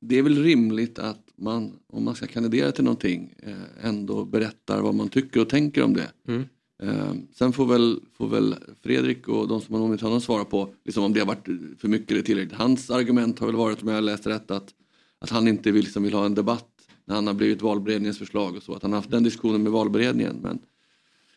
det är väl rimligt att man, om man ska kandidera till någonting, ändå berättar vad man tycker och tänker om det. Mm. Eh, sen får väl, får väl Fredrik och de som har nominerat honom svara på liksom om det har varit för mycket eller tillräckligt. Hans argument har väl varit, om jag har läst rätt, att, att han inte vill, liksom, vill ha en debatt när han har blivit valberedningens förslag och så. Att han har haft den diskussionen med valberedningen. Men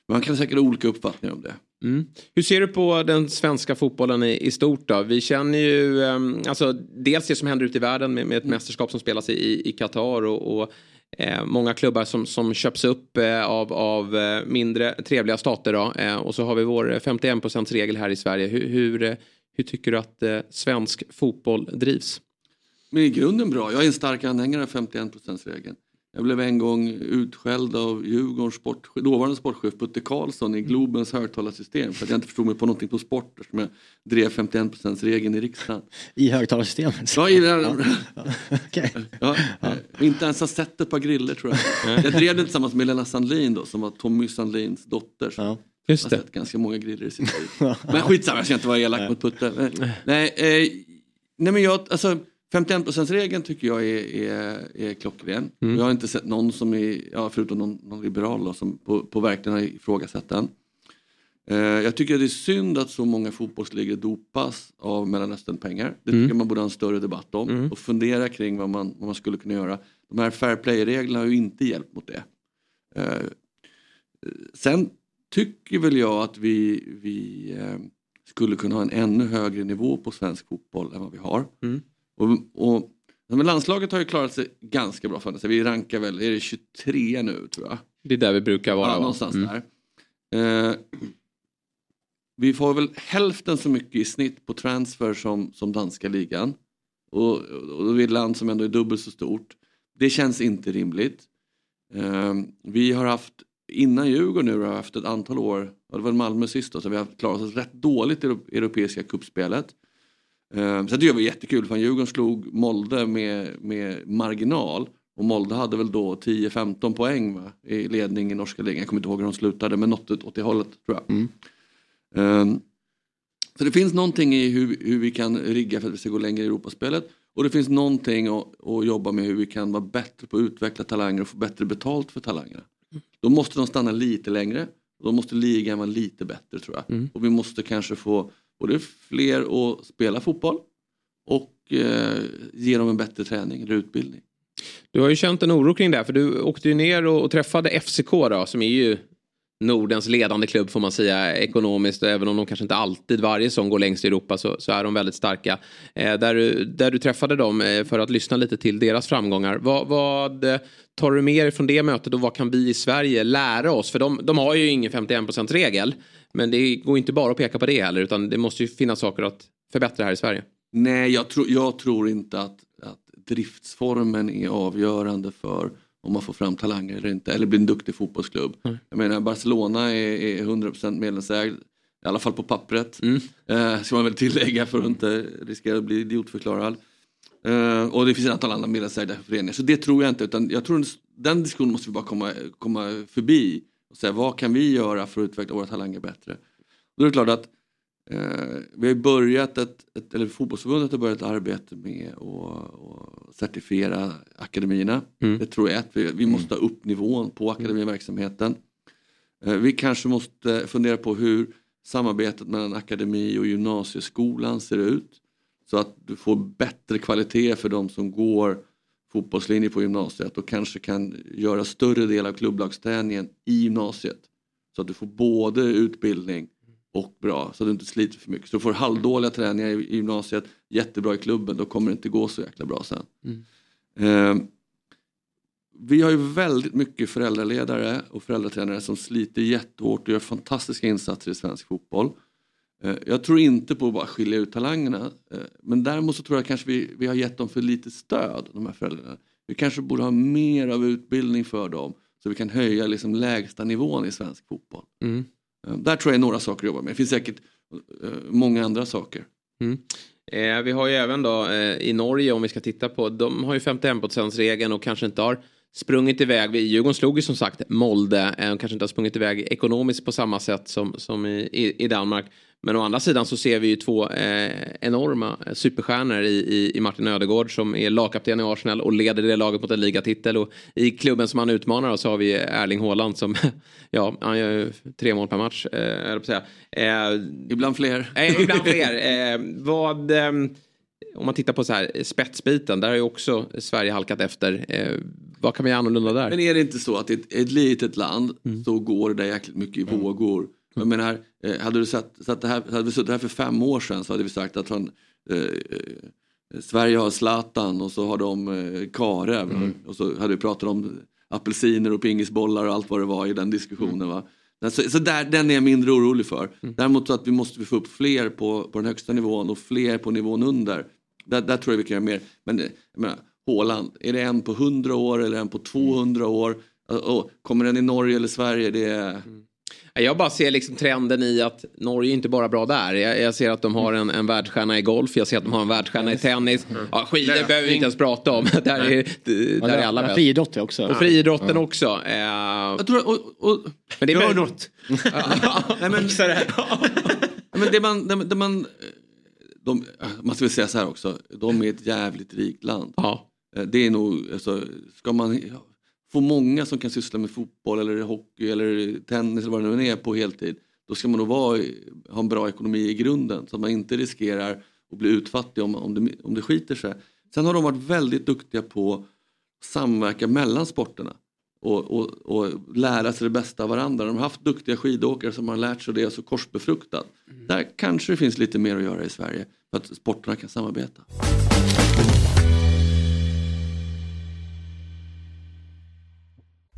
man kan säkert ha olika uppfattningar om det. Mm. Hur ser du på den svenska fotbollen i, i stort då? Vi känner ju um, alltså, dels det som händer ute i världen med, med ett mästerskap som spelas i Qatar och, och eh, många klubbar som, som köps upp eh, av, av eh, mindre trevliga stater. Då. Eh, och så har vi vår 51 regel här i Sverige. Hur, hur, eh, hur tycker du att eh, svensk fotboll drivs? Men i grunden bra. Jag är en stark anhängare av 51%-regeln. Jag blev en gång utskälld av Djurgårdens sport, dåvarande sportchef Putte Karlsson i Globens högtalarsystem för att jag inte förstod mig på någonting på sport eftersom jag drev 51%-regeln i riksdagen. I högtalarsystemet? Ja, i den, Okej. ja, eh, inte ens har sett ett par griller tror jag. Jag drev det tillsammans med Lena Sandlin då som var Tommy Sandlins dotter. Så Just har det. sett ganska många griller i sitt liv. Men skitsamma, jag ska inte vara elak mot Putte. Nej, eh, nej men jag, alltså 51%-regeln tycker jag är, är, är klockren. Mm. Jag har inte sett någon som är, ja, förutom någon, någon liberal då, som på, på verkligen har ifrågasatt den. Eh, jag tycker att det är synd att så många fotbollsligor dopas av Mellanöstern-pengar. Det tycker Mm. man borde ha en större debatt om och fundera kring vad man, vad man skulle kunna göra. De här fair play-reglerna har ju inte hjälpt mot det. Eh, sen tycker väl jag att vi, vi eh, skulle kunna ha en ännu högre nivå på svensk fotboll än vad vi har. Mm. Och, och, men landslaget har ju klarat sig ganska bra. För det. Vi rankar väl, är det 23 nu tror jag? Det är där vi brukar vara. Ja, någonstans Mm. där. Eh, vi får väl hälften så mycket i snitt på transfer som, som danska ligan. Och, och vi är ett land som ändå är dubbelt så stort. Det känns inte rimligt. Eh, vi har haft, innan Djurgården nu, har vi haft ett antal år, det var Malmö sist då, så vi har klarat oss rätt dåligt i det europeiska kuppspelet. Eh, så det var jättekul för Djurgården slog Molde med, med marginal. Och Molde hade väl då 10-15 poäng va, i ledning i norska ligan. Jag kommer inte ihåg hur de slutade men något åt det hållet tror jag. Ehm, så det finns någonting i hur, hur vi kan rigga för att vi ska gå längre i Europaspelet. Och det finns någonting att, att jobba med hur vi kan vara bättre på att utveckla talanger och få bättre betalt för talangerna. Då måste de stanna lite längre. Och då måste ligan vara lite bättre tror jag. Mm. Och vi måste kanske få både fler att spela fotboll och eh, ge dem en bättre träning eller utbildning. Du har ju känt en oro kring det här för du åkte ju ner och, och träffade FCK då som är ju Nordens ledande klubb får man säga ekonomiskt. Även om de kanske inte alltid varje som går längst i Europa så, så är de väldigt starka. Eh, där, du, där du träffade dem eh, för att lyssna lite till deras framgångar. Vad, vad tar du med dig från det mötet och vad kan vi i Sverige lära oss? För de, de har ju ingen 51% regel. Men det går inte bara att peka på det heller utan det måste ju finnas saker att förbättra här i Sverige. Nej, jag, tror jag tror inte att, att driftsformen är avgörande för om man får fram talanger eller inte, eller blir en duktig fotbollsklubb. Jag menar Barcelona är, är 100% medlemsägd, i alla fall på pappret. Eh, ska man väl tillägga för att inte riskera att bli idiotförklarad. Eh, och det finns ett antal andra medlemsägda föreningar, så det tror jag inte. Utan jag tror den diskussionen måste vi bara komma, komma förbi. Och säga, vad kan vi göra för att utveckla våra talanger bättre? Då är det klart att Eh, vi har börjat ett, ett, eller fotbollsförbundet har börjat ett arbete med att certifiera akademierna. Det tror jag att vi, vi måste ha upp nivån på akademiverksamheten. Eh, vi kanske måste fundera på hur samarbetet mellan akademi och gymnasieskolan ser ut. Så att du får bättre kvalitet för de som går fotbollslinje på gymnasiet och kanske kan göra större del av klubblagsträningen i gymnasiet. Så att du får både utbildning och bra, så att du inte sliter för mycket. Så du får halvdåliga träningar i gymnasiet, jättebra i klubben, då kommer det inte gå så jäkla bra sen. Eh, vi har ju väldigt mycket föräldraledare och föräldratränare som sliter jättehårt och gör fantastiska insatser i svensk fotboll. Eh, Jag tror inte på att bara skilja ut talangerna. eh, Men däremot så tror jag kanske vi, vi har gett dem för lite stöd, de här föräldrarna. Vi kanske borde ha mer av utbildning för dem så vi kan höja liksom lägsta nivån i svensk fotboll. Mm. Eh, Där tror jag är några saker att jobba med. Det finns säkert många andra saker. Mm. Eh, vi har ju även då eh, i Norge om vi ska titta på, de har ju 51 regeln och kanske inte har sprungit iväg. Vi- Djurgården slog ju som sagt Molde eh, och kanske inte har sprungit iväg ekonomiskt på samma sätt som, som i, i, Danmark. Men å andra sidan så ser vi ju två eh, enorma eh, superstjärnor i, i, i Martin Ödegård som är lagkapten i Arsenal och leder det laget mot en ligatitel. Och i klubben som han utmanar så har vi Erling Haaland som, ja, han gör ju tre mål per match. Eh, säga. Eh, ibland fler. Eh, ibland fler. Eh, vad, ehm, om man tittar på så här, spetsbiten, där har ju också Sverige halkat efter. Eh, vad kan vi göra annorlunda där? Men är det inte så att i ett, ett litet land så går det där jäkligt mycket i vågor. Jag menar, eh, hade, du satt, satt här, hade vi suttit här för fem år sedan så hade vi sagt att han, eh, eh, Sverige har Zlatan och så har de eh, Karev. Och så hade vi pratat om apelsiner och pingisbollar och allt vad det var i den diskussionen. Va? Så, så där, den är jag mindre orolig för. Däremot så att vi måste få upp fler på, på den högsta nivån och fler på nivån under. Där, där tror jag vi kan göra mer. Men jag menar, Håland, är det en på 100 år eller en på 200 år? Och, och, kommer den i Norge eller Sverige? Det är... Jag bara ser liksom trenden i att Norge är inte bara bra där. Jag, jag ser att de har en, en världsstjärna i golf, jag ser att de har en världsstjärna i tennis. Ja, skidor behöver vi inte ens prata om. där är, där är alla bäst. Friidrott också. Och friidrotten också. Eh, Jag tror, och, och, men det är Gör något. Nej, men, men det man, det, det man, de, man ska väl säga så här också, de är ett jävligt rikt land. Eh, Det är nog, alltså, ska man få många som kan syssla med fotboll eller hockey eller tennis eller vad det nu är på heltid, då ska man nog vara, ha en bra ekonomi i grunden så att man inte riskerar att bli utfattig om, om, det, om det skiter sig. Sen har de varit väldigt duktiga på att samverka mellan sporterna och, och, och lära sig det bästa av varandra. De har haft duktiga skidåkare som har lärt sig det och så korsbefruktat. Där kanske det finns lite mer att göra i Sverige för att sporterna kan samarbeta.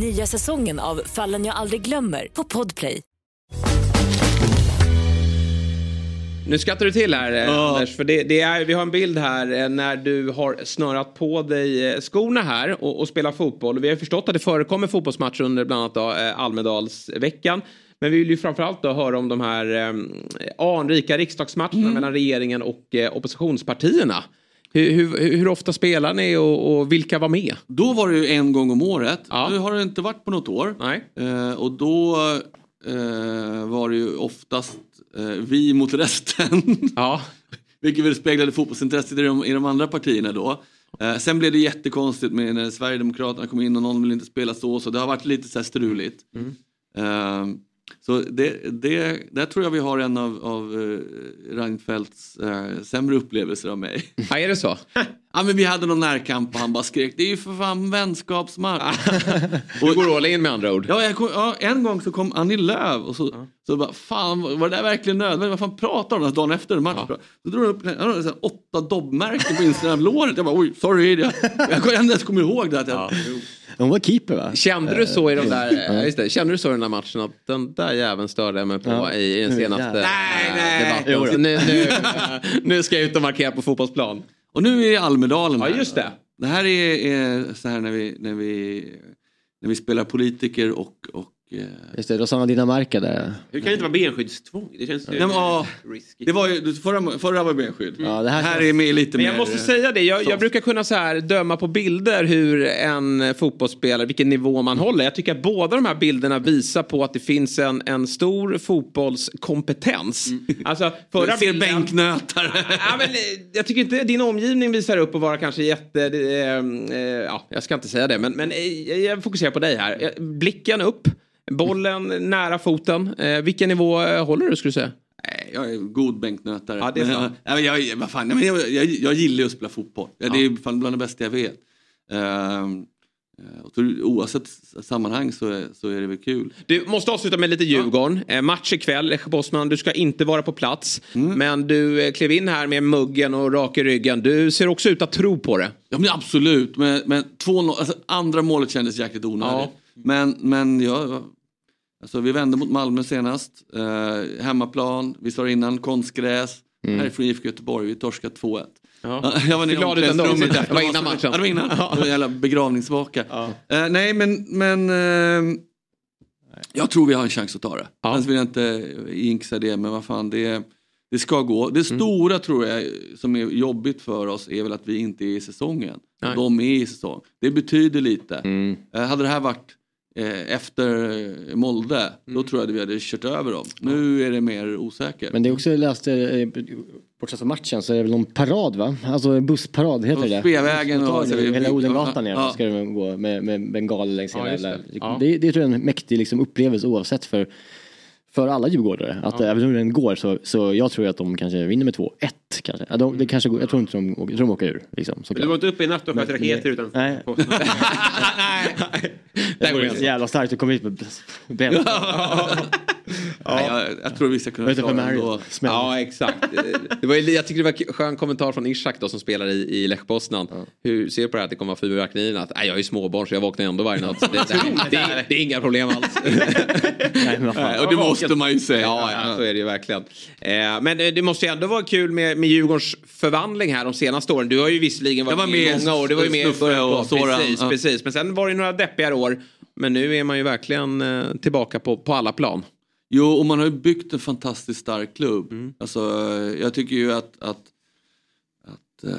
Nya säsongen av Fallen jag aldrig glömmer på Podplay. Nu skrattar du till här eh, Anders, för det, det är, vi har en bild här eh, när du har snörat på dig eh, skorna här och, och spelar fotboll. Vi har förstått att det förekommer fotbollsmatcher under bland annat då, eh, Almedalsveckan. Men vi vill ju framförallt då höra om de här eh, anrika riksdagsmatcherna mellan regeringen och eh, oppositionspartierna. Hur, hur, hur ofta spelar ni och, och vilka var med? Då var det ju en gång om året. Nu har det inte varit på något år. Nej. Eh, och då eh, var det ju oftast eh, vi mot resten. ja. Vilket väl speglade fotbollsintresset i de, i de andra partierna då. Eh, sen blev det jättekonstigt med när Sverigedemokraterna kom in och någon vill inte spela så. Så det har varit lite så här struligt. Eh, så det, det, där tror jag vi har en av, av eh, Reinfeldts eh, sämre upplevelser av mig. Ja, är det så? ja, men vi hade någon närkamp och han bara skrek det är ju för fan vänskapsmatch. Du går all in med andra ord. Ja, kom, ja, en gång så kom Annie Lööf och så, så bara, fan var det där verkligen nödvändigt? Vad fan pratar de om dagen efter en match? Så drog hon upp han hade här åtta dobbmärken på insidan av låret. Jag bara, oj, sorry. Jag, jag ens kommer ihåg det. Att jag, Hon var keeper va? Kände du så i de där, Ja. ja. just det, kände du så i den där matchen att den där jäveln störde jag mig på Ja. i, i den senaste jävlar. nej, debatten. Så nu, nu, nu ska jag ut och markera på fotbollsplan. Och nu är det Almedalen. Ja, just det. Det här är, är så här när vi, när vi, när vi spelar politiker och, och eh, Just det, Rosanna Dinamarca där. Hur kan det inte vara benskyddstvång? Det känns ju ja, det var ju, förra, förra var benskydd. Ja, det här, här är med lite Men mer... jag måste säga det, jag, jag brukar kunna så här döma på bilder hur en fotbollsspelare, vilken nivå man håller. Jag tycker att båda de här bilderna visar på att det finns en, en stor fotbollskompetens. Alltså, förra Jag ser bilden- bänknötar. ja, men, eh, jag tycker inte din omgivning visar upp att vara kanske jätte... Eh, eh, ja, jag ska inte säga det, men, men eh, jag fokuserar på dig här. Eh, Blicken upp, bollen nära foten. Eh, vilken nivå eh, håller du skulle du säga? Jag är god bänknötare. Ja, det är men, jag, jag, vad fan, jag, jag, jag gillar ju att spela fotboll. Ja. Det är fan bland det bästa jag vet. Så, oavsett sammanhang så är, så är det väl kul. Du måste avsluta med lite Djurgården. Eh, match ikväll, Bosman. Du ska inte vara på plats. Mm. Men du klev in här med muggen och rak i ryggen. Du ser också ut att tro på det. Ja men absolut, men, men två, alltså, andra målet kändes jäkligt onödigt. Men, men ja, alltså, vi vände mot Malmö senast. Eh, hemmaplan, vi sa innan, konstgräs. Mm. Här är från IFK Göteborg, vi torskade 2-1. Ja. Jag var nere i omklädningsrummet. Det var innan matchen. Ja, det var innan. Ja. Det var en jävla begravningsvaka. Eh, nej men, men eh, jag tror vi har en chans att ta det. Ja. Sen vill jag inte jinxa det, men vad fan det, det ska gå. Det Mm. stora tror jag som är jobbigt för oss är väl att vi inte är i säsongen. Nej. De är i säsong. Det betyder lite. Mm. Eh, hade det här varit efter eh, Molde, då tror jag att vi hade kört över dem. Nu är det mer osäkert. Men det är också, jag läste, eh, bortsett från matchen så är det väl någon parad va? Alltså bussparad heter Och det? Sveavägen och- och... Hela Odengatan ner Ja. ska det gå med, med bengaler längs Ja, hela. just det. Ja. det, det tror jag är en mäktig liksom, upplevelse oavsett för för alla djurgårdare. Att Ja. även om den går så, så jag tror att de kanske vinner med 2-1 kanske. Ja, de, det kanske går, jag tror inte de, jag tror de åker ur. Liksom, Du var inte uppe i natt och sköt raketer utan Nej. på. Det vore jävla starkt att komma hit med ben. Nej, jag, jag tror vi ska kunna klara det ändå. Ja, exakt. Det var, jag tycker det var en skön kommentar från Ishak då, som spelar i, i Lech Poznan. Hur ser du på det här att det kommer vara fyrverkerierna? Att, nej, jag är småbarn så jag vaknar ändå varje natt. Det, det, det, det, är inga problem alls. Nej. Nej, och det måste man ju säga. Ja, ja, så är det ju verkligen. Eh, men det, måste ju ändå vara kul med, med Djurgårdens förvandling här de senaste åren. Du har ju visserligen varit Jag var med i många år. Du var ju med i början på. Precis, ja. precis. Men sen var det några deppigare år. Men nu är man ju verkligen eh, tillbaka på, på alla plan. Jo, och man har ju byggt en fantastiskt stark klubb. Mm. Alltså, eh, jag tycker ju att, att, att eh,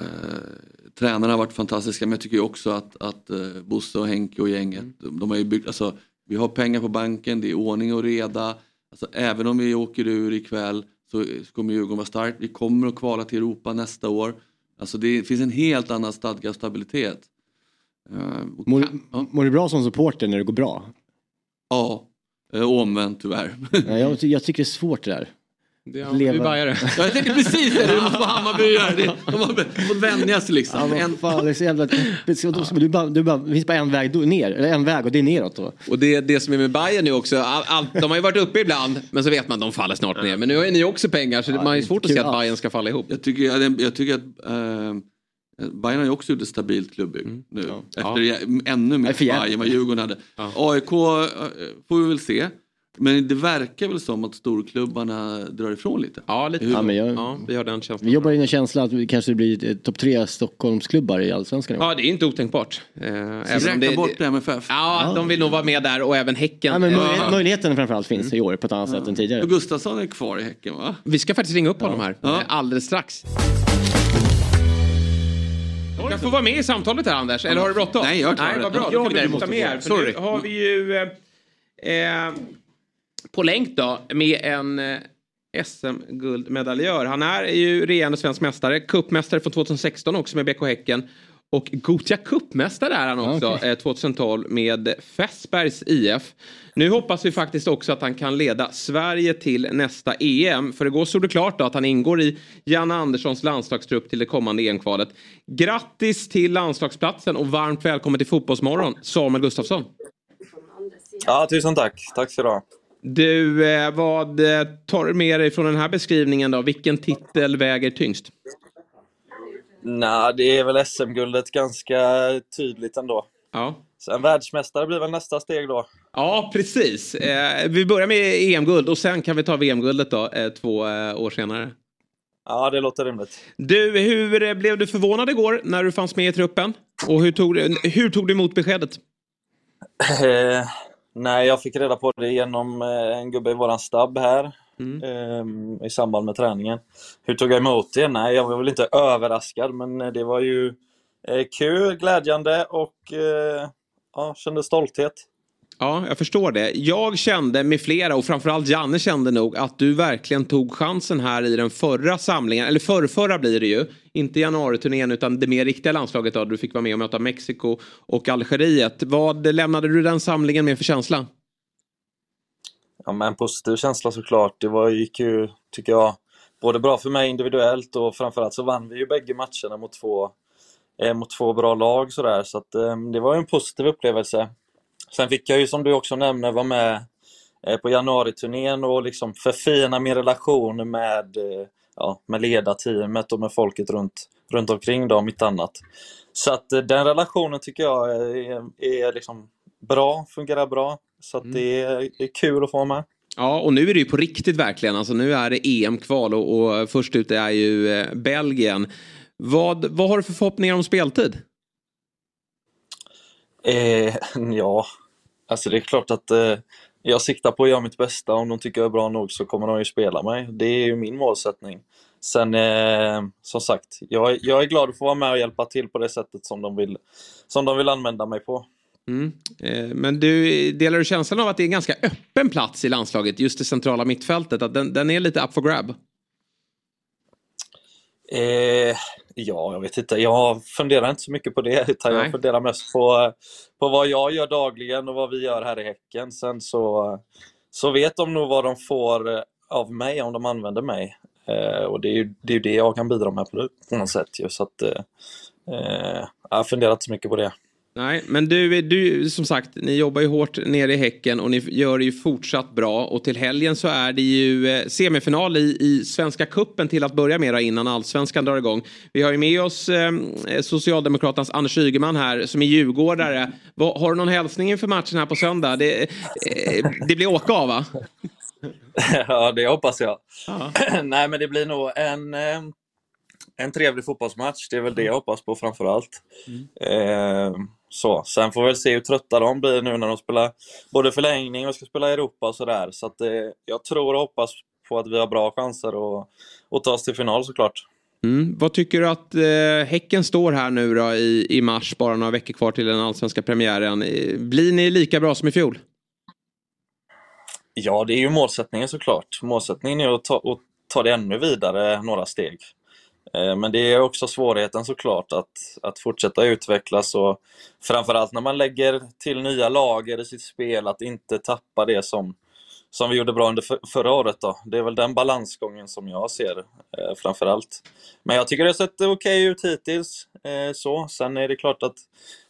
tränarna har varit fantastiska men jag tycker ju också att, att eh, Bosse och Henke och gänget, Mm. de, de har ju byggt, alltså, vi har pengar på banken, det är ordning och reda. Alltså, även om vi åker ur ikväll så så kommer Djurgården vara starkt. Vi kommer att kvala till Europa nästa år. Alltså det finns en helt annan stadga och stabilitet. Eh, och Mår, kan- mår du bra som supporter när det går bra? Ja, eh, och omvänt tyvärr. Ja, jag, jag tycker det är svårt det där. Det, ja. Du bajare. Ja, jag tänkte precis det, det måste vara Hammarbyare. De har fått vänja sig liksom. Ja, vad fan, det är så jävla... Du bara, du bara, det finns bara en väg då- ner, eller en väg och det är neråt då. Och det, det som är med Bayern nu också, all, all, de har ju varit uppe ibland men så vet man att de faller snart ner. Men nu har ju ni också pengar så man har ju svårt att se att Bayern ska falla ihåg. Jag tycker, jag, jag tycker att eh, Bayern har ju också gjort ett stabilt klubbygge nu. Efter Ja. ännu mer jävligt. Bayern vad Djurgården hade. AIK eh, får vi väl se. Men det verkar väl som att storklubbarna drar ifrån lite. Ja, lite. Ja, men jag- Ja, vi har den känslan. Vi jobbar in en känsla att vi kanske blir topp tre Stockholmsklubbar i Allsvenskan. Ja, det är inte otänkbart. Eh, Räkna det, bort MFF. Ja, de vill nog vara med där och även Häcken. Ja, men möjlighet, möjligheten framförallt finns i år på ett annat sätt än tidigare. Och Gustafsson är kvar i Häcken va? Vi ska faktiskt ringa upp honom här Ja. alldeles strax. Du kan få vara med i samtalet här Anders, eller har du bråttom? Nej, jag tar Nej, vad bra. Jag kan däremot ta med här. För Sorry. nu har vi ju eh, eh, på länk då med en eh, SM-guldmedaljör. Han är ju regerande svensk mästare, cupmästare från 2016 också med BK Häcken. Och Gothia Cup-mästare är han också okej. eh, 2012 med Fässbergs IF. Nu hoppas vi faktiskt också att han kan leda Sverige till nästa EM. För igår stod det klart då att han ingår i Janne Anderssons landslagstrupp till det kommande EM-kvalet. Grattis till landslagsplatsen och varmt välkommen till Fotbollsmorgon, Samuel Gustafsson. Ja, tusen tack. Tack så du ha. Du, eh, vad eh, tar du med dig från den här beskrivningen då? Vilken titel väger tyngst? Nej, det är väl SM-guldet ganska tydligt ändå. Ja. Sen världsmästare blir väl nästa steg då. Ja, precis. Eh, vi börjar med EM-guld och sen kan vi ta VM-guldet då, eh, två eh, år senare. Ja, det låter rimligt. Du, hur blev du förvånad igår när du fanns med i truppen? Och hur tog, du- hur tog du emot beskedet? Eh, Nej, jag fick reda på det genom eh, en gubbe i våran stab här ehm, i samband med träningen. Hur tog jag emot det? Nej, jag var väl inte överraskad, men eh, det var ju eh, kul, glädjande och eh, ja, kände stolthet. Ja, jag förstår det. Jag kände med flera och framförallt Janne kände nog att du verkligen tog chansen här i den förra samlingen. Eller förrförra blir det ju. Inte januariturnén utan det mer riktiga landslaget då. Du fick vara med och möta Mexiko och Algeriet. Vad lämnade du den samlingen med för känsla? Ja, men en positiv känsla såklart. Det var, gick ju, tycker jag, både bra för mig individuellt och framförallt så vann vi ju bägge matcherna mot två, eh, mot två bra lag sådär. Så att, eh, det var ju en positiv upplevelse. Sen fick jag ju som du också nämner vara med eh, på januariturnén och liksom förfina min relation med, eh, ja, med ledarteamet och med folket runt, runt omkring då, om inte annat. Så att eh, den relationen tycker jag eh, är, är liksom bra, fungerar bra. Så att det är, är kul att få vara med. Ja, och nu är det ju på riktigt verkligen. Alltså nu är det EM-kval och, och först ut är ju eh, Belgien. Vad, vad har du för förhoppningar om speltid? Eh, ja, alltså det är klart att eh, jag siktar på att göra mitt bästa. Om de tycker jag är bra nog så kommer de ju spela mig. Det är ju min målsättning. Sen, eh, som sagt, jag, jag är glad att få vara med och hjälpa till på det sättet som de vill, som de vill använda mig på. Mm. Eh, Men du, delar du känslan av att det är en ganska öppen plats i landslaget, just det centrala mittfältet? Att den, den är lite up for grab? Eh, ja, jag vet inte. Jag funderar inte så mycket på det, utan Nej. jag funderar mest på, på vad jag gör dagligen och vad vi gör här i Häcken. Sen så, så vet de nog vad de får av mig om de använder mig. Eh, och det är ju det, är det jag kan bidra med på, något sätt. Ju. Så att, eh, eh, jag funderar inte så mycket på det. Nej, men du, du, som sagt, ni jobbar ju hårt nere i Häcken och ni gör det ju fortsatt bra. Och till helgen så är det ju eh, semifinal i, i Svenska Kuppen till att börja med innan allsvenskan drar igång. Vi har ju med oss eh, Socialdemokraternas Anders Ygeman här som är djurgårdare. Vad, har du någon hälsning inför matchen här på söndag? Det, eh, det blir åka av va? ja, det hoppas jag. Nej, men det blir nog en, eh, en trevlig fotbollsmatch. Det är väl det jag hoppas på framför allt. Eh, så. Sen får vi väl se hur trötta de blir nu när de spelar både förlängning och ska spela Europa och sådär. Så att, eh, jag tror och hoppas på att vi har bra chanser att, att ta oss till final såklart. Mm. Vad tycker du att eh, Häcken står här nu då i, i mars, bara några veckor kvar till den allsvenska premiären. Eh, Blir ni lika bra som i fjol? Ja, det är ju målsättningen såklart. Målsättningen är att ta, att ta det ännu vidare några steg. Eh, men det är också svårigheten såklart att, att fortsätta utvecklas och framförallt när man lägger till nya lager i sitt spel, att inte tappa det som, som vi gjorde bra under för, förra året. Då. Det är väl den balansgången som jag ser eh, framförallt. Men jag tycker det har sett okej ut hittills. Eh, så. Sen är det klart att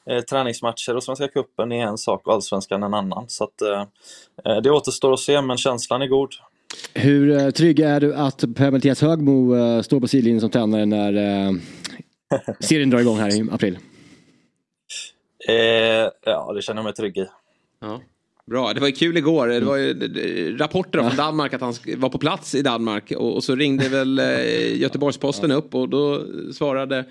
eh, träningsmatcher och Svenska Cupen är en sak och Allsvenskan en annan. Så att, eh, eh det återstår att se, men känslan är god. Hur eh, trygg är du att Per-Mattias Högmo eh, står på sidlinjen som tränare när eh, serien drar igång här i april? Eh, ja, det känner jag mig trygg i. Ja. Bra, det var ju kul igår. Det var ju rapporter från Danmark att han var på plats i Danmark och, så ringde väl Göteborgs-Posten upp och då svarade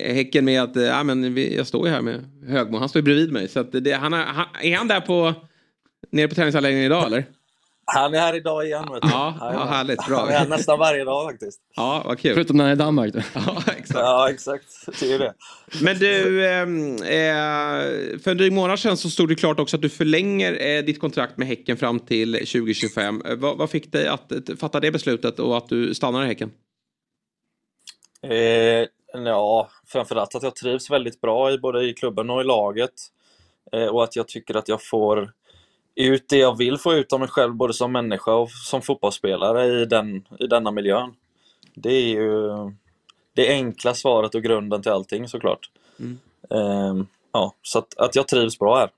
Häcken med att ja, men jag står ju här med Högmo, han står ju bredvid mig. Så att det, han, är- han, är han där på, nere på träningsanläggningen idag eller? Han är här idag igen. Vet du. Ja, ja, härligt, bra. Han är här nästan varje dag faktiskt. Ja, vad kul. Förutom när han är i Danmark. Då. Ja, exakt. Ja, exakt. Det är det. Men du, ehm, eh, för en dryg månad sedan så stod det klart också att du förlänger eh, ditt kontrakt med Häcken fram till 2025. Eh, vad, vad fick dig att eh, fatta det beslutet och att du stannar i Häcken? Eh, ja, framförallt att jag trivs väldigt bra i både i klubben och i laget. Eh, och att jag tycker att jag får ut det jag vill få ut av mig själv, både som människa och som fotbollsspelare i, den, i denna miljön. Det är ju det enkla svaret och grunden till allting såklart. Mm. Eh, ja, så att, att jag trivs bra här.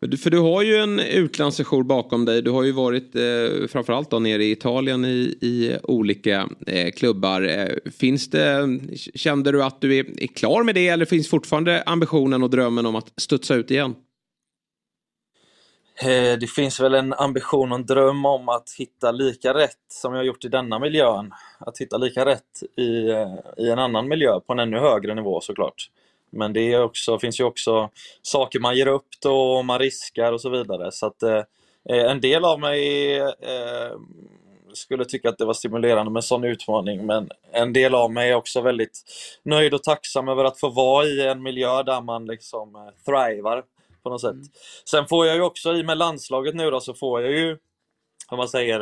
För du, för du har ju en utlandssession bakom dig. Du har ju varit eh, framförallt då nere i Italien i, i olika eh, klubbar. Eh, finns det, kände du att du är, är klar med det eller finns fortfarande ambitionen och drömmen om att studsa ut igen? Eh, det finns väl en ambition och en dröm om att hitta lika rätt som jag gjort i denna miljön. Att hitta lika rätt i, eh, i en annan miljö på en ännu högre nivå såklart. men det är också, finns ju också saker man ger upp då och man riskar och så vidare. Så att eh, eh, en del av mig eh, skulle tycka att det var stimulerande med en sån utmaning, men en del av mig är också väldigt nöjd och tacksam över att få vara i en miljö där man liksom eh, thrivar på något sätt. Sen får jag ju också, i med landslaget nu då, så får jag ju, om man säger,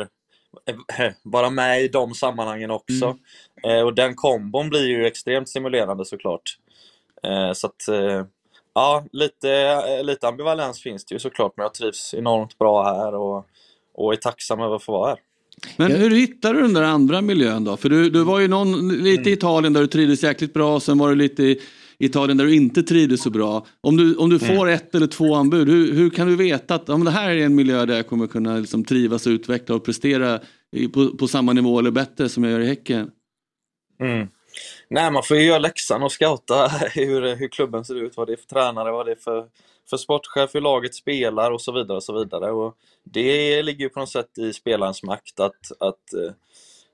eh, vara med i de sammanhangen också. Eh, och den kombon blir ju extremt stimulerande såklart. Eh, så att, eh, ja, lite, eh, lite ambivalens finns det ju såklart, men jag trivs enormt bra här och, och är tacksam över att få vara här. Men hur hittade du den där andra miljön då? För du, du var ju någon, lite i Italien där du trivdes jäkligt bra, sen var du lite i Italien där du inte trivdes så bra. Om du, om du får ett eller två anbud, hur, hur kan du veta att om det här är en miljö där jag kommer kunna liksom trivas, utveckla och prestera på, på samma nivå eller bättre som jag gör i Häcken? Mm. Nej, man får ju göra läxan och scouta hur, hur klubben ser ut, vad det är för tränare, vad det är för, för sportchef, hur laget spelar och så vidare. Och så vidare. Och det ligger ju på något sätt i spelarens makt att, att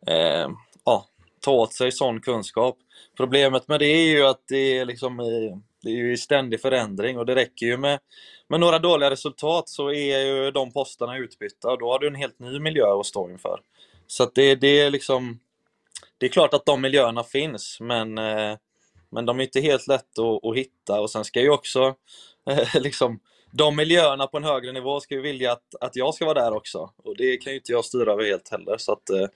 eh, ja, ta åt sig sån kunskap. Problemet med det är ju att det är, liksom i, det är ju i ständig förändring och det räcker ju med, med några dåliga resultat så är ju de posterna utbytta och då har du en helt ny miljö att stå inför. Så att det, det är liksom det är klart att de miljöerna finns, men, eh, men de är inte helt lätt att, att hitta. Och sen ska ju också, eh, liksom, de miljöerna på en högre nivå ska ju vilja att, att jag ska vara där också. Och det kan ju inte jag styra över helt heller. Så att, eh,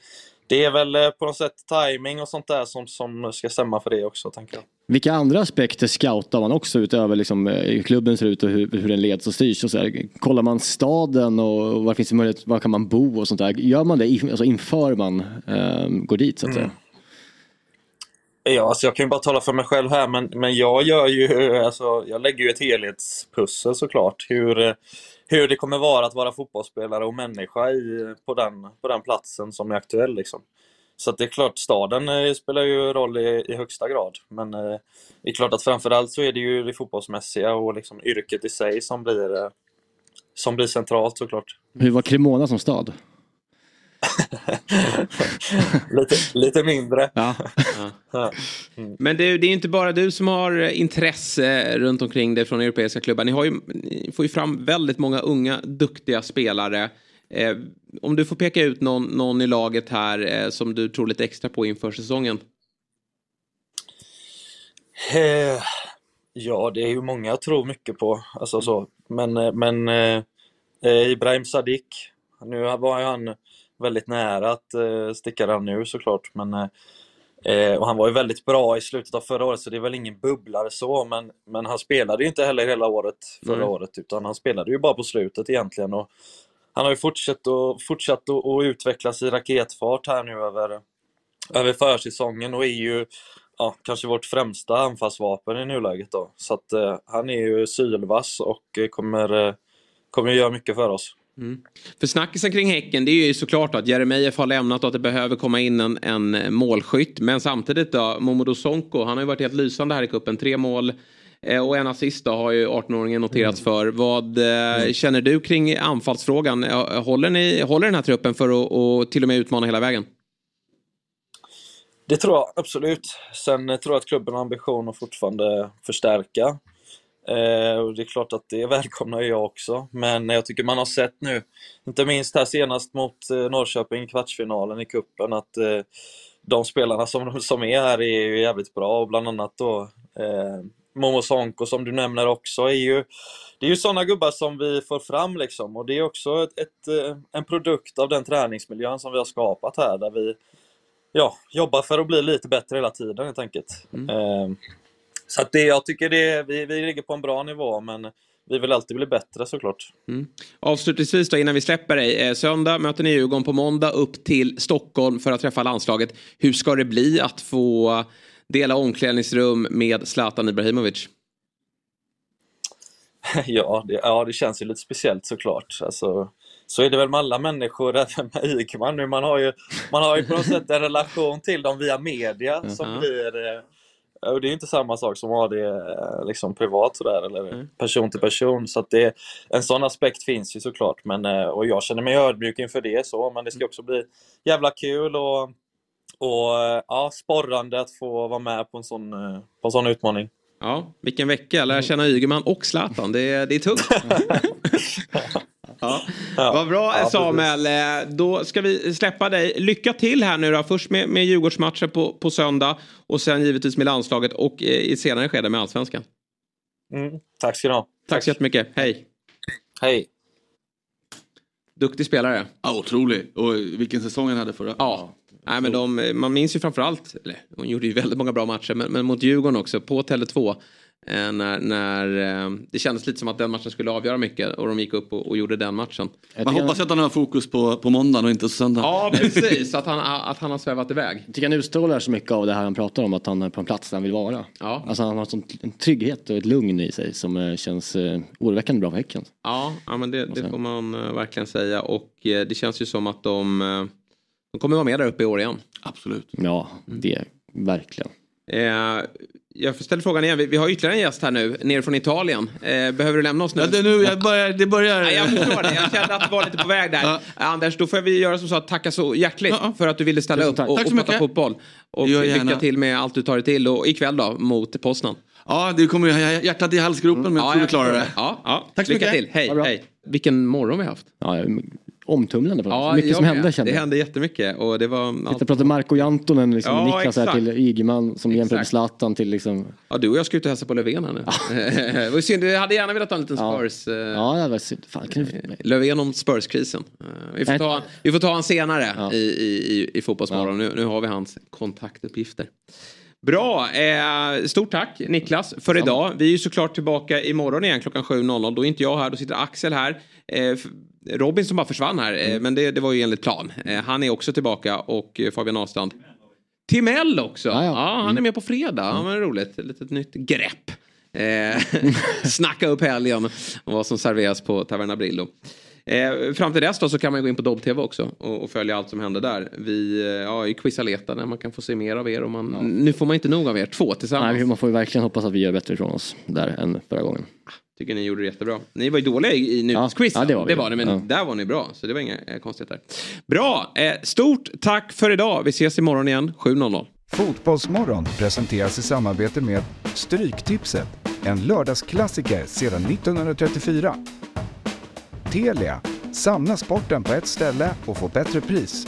det är väl eh, på något sätt timing och sånt där som, som ska stämma för det också, tänker jag. Vilka andra aspekter scoutar man också utöver liksom, eh, hur klubben ser ut och hur, hur den leds och styrs? Och så här? Kollar man staden och var finns det möjlighet, var kan man bo och sånt där? Gör man det alltså inför man eh, går dit så att säga? Ja, alltså jag kan ju bara tala för mig själv här, men, men jag gör ju, alltså, jag lägger ju ett helhetspussel såklart. Hur, hur det kommer vara att vara fotbollsspelare och människa i, på, den, på den platsen som är aktuell. Liksom. Så att det är klart, staden eh, spelar ju roll i, i högsta grad. Men eh, det är klart att framförallt så är det ju det fotbollsmässiga och liksom yrket i sig som blir, eh, som blir centralt såklart. Hur var Cremona som stad? lite, lite mindre. Ja. Ja. Men det, det är inte bara du som har intresse runt omkring det från europeiska klubbar. Ni, har ju, ni får ju fram väldigt många unga, duktiga spelare. Eh, om du får peka ut någon, någon i laget här eh, som du tror lite extra på inför säsongen? Eh, ja, det är ju många jag tror mycket på. Alltså så. Men, eh, men eh, Ibrahim Sadiq, nu var ju han väldigt nära att eh, sticka den nu såklart. Men, eh, och han var ju väldigt bra i slutet av förra året så det är väl ingen bubblare så men, men han spelade ju inte heller hela året förra Nej. året utan han spelade ju bara på slutet egentligen. Och han har ju fortsatt, och, fortsatt att, att utvecklas i raketfart här nu över, över försäsongen och är ju ja, kanske vårt främsta anfallsvapen i nuläget. Då. Så att, eh, han är ju sylvass och eh, kommer, eh, kommer göra mycket för oss. Mm. För snackisen kring Häcken det är ju såklart att Jeremejeff har lämnat och att det behöver komma in en, en målskytt. Men samtidigt då, Momodou Sonko, han har ju varit helt lysande här i kuppen. Tre mål eh, och en assist då har ju 18-åringen noterats för. Vad eh, känner du kring anfallsfrågan? Håller, ni, håller den här truppen för att och till och med utmana hela vägen? Det tror jag absolut. Sen tror jag att klubben har ambition att fortfarande förstärka. Eh, och det är klart att det välkomnar jag också. Men jag tycker man har sett nu, inte minst här senast mot eh, Norrköping i kvartsfinalen i kuppen att eh, de spelarna som, som är här är ju jävligt bra och bland annat då eh, Momo Sonko som du nämner också är ju det är ju sådana gubbar som vi får fram liksom och det är också ett, ett, eh, en produkt av den träningsmiljön som vi har skapat här där vi ja, jobbar för att bli lite bättre hela tiden helt enkelt. Eh, så att det, jag tycker det, vi, vi ligger på en bra nivå men vi vill alltid bli bättre såklart. Mm. Avslutningsvis då innan vi släpper dig. Eh, söndag möter ni Djurgården på måndag upp till Stockholm för att träffa landslaget. Hur ska det bli att få dela omklädningsrum med Zlatan Ibrahimovic? ja, det, ja, det känns ju lite speciellt såklart. Alltså, så är det väl med alla människor, även med Ikman nu. Man har ju, man har ju på något sätt en relation till dem via media som blir... Och det är inte samma sak som att ha det eh, liksom privat sådär, eller person till person. Så det, en sån aspekt finns ju såklart. Men, eh, och jag känner mig ödmjuk inför det så, men det ska också bli jävla kul och, och eh, ja, sporrande att få vara med på en sån, på en sån utmaning. Ja, vilken vecka. Lära känna Ygeman och Zlatan. Det är, det är tungt. ja. Vad bra Ja, Samuel. Eh, Då ska vi släppa dig. Lycka till här nu då. Först med, med Djurgårdsmatchen på, på söndag. Och sen givetvis med landslaget och eh, i senare skede med allsvenskan. Mm, tack ska ni ha. Tack så jättemycket. Hej. Hej. Duktig spelare. Ja, otrolig. Och vilken säsong han hade förra. Ja. Nej, men de, man minns ju framförallt, eller hon gjorde ju väldigt många bra matcher, men, men mot Djurgården också på Tele2. Eh, när, när eh, det kändes lite som att den matchen skulle avgöra mycket och de gick upp och, och gjorde den matchen. Man hoppas att han har fokus på, på måndagen och inte på söndag. Ja, precis. att, han, att han har svävat iväg. Jag tycker han utstrålar så mycket av det här han pratar om, att han är på en plats där han vill vara. Ja. Alltså han har en trygghet och ett lugn i sig som eh, känns oroväckande bra för Häcken. Ja, ja men det, det får man verkligen säga. Och det känns ju som att de, de kommer vara med där uppe i år igen. Absolut. Ja, det verkligen. Eh, jag ställer frågan igen. Vi, vi har ytterligare en gäst här nu, ner från Italien. Eh, behöver du lämna oss nu? Ja, det, nu jag börjar, det börjar... Nej, jag förstår det. Jag kände att du var lite på väg där. Anders, då får vi göra som så att tacka så hjärtligt för att du ville ställa upp och, och prata fotboll. Och lycka till med allt du tar dig till. Och ikväll då, mot Poznan. Ja, det kommer ju hjärtat i halsgropen men jag tror vi klarar det. Ja, ja. Tack så lycka mycket. till. Hej, hej. Vilken morgon vi har haft. Ja, omtumlande på Ja. Mycket som hände kände Det hände jättemycket. Och det var allt- Jag pratade Marco Jantonen, liksom, Ja, Niklas här till Ygeman som jämför med Exakt. Zlatan till liksom... Ja, du och jag ska ut och hälsa på Löfven här nu. det var synd, jag hade gärna velat ha en liten Spurs. eh, Ja, det var synd. Fan, kan du... Löfven om Spurs-krisen. Eh, Vi får ta, vi får ta han senare i, i, i, i Fotbollsmorgon. Nu, nu har vi hans kontaktuppgifter. Bra, eh, stort tack Niklas för idag. Vi är ju såklart tillbaka imorgon igen klockan 7.00. Då är inte jag här, då sitter Axel här. Eh, Robin som bara försvann här, Mm. eh, men det, det var ju enligt plan. Eh, han är också tillbaka och eh, Fabian Ahlstrand. Timell också. Ja, han är med på fredag. Ja, men roligt. Litet nytt grepp. Snacka upp helgen och vad som serveras på Taverna Brillo. Eh, fram till dess då så kan man gå in på Dobb-TV också och, och följa allt som händer där. Vi eh, ja, i Quisaleta där man kan få se mer av er. Och man, Nu får man inte nog av er, två tillsammans. Nej, man får ju verkligen hoppas att vi gör bättre ifrån oss där än förra gången. Tycker ni gjorde det jättebra. Ni var ju dåliga i, i nyhetsquizen. Ja, det var vi. det var ni, men Ja. där var ni bra. Så det var inga eh, konstigheter. Bra, eh, stort tack för idag. Vi ses imorgon igen 7.00. Fotbollsmorgon presenteras i samarbete med Stryktipset, en lördagsklassiker sedan 1934. Telia, samla sporten på ett ställe och få bättre pris.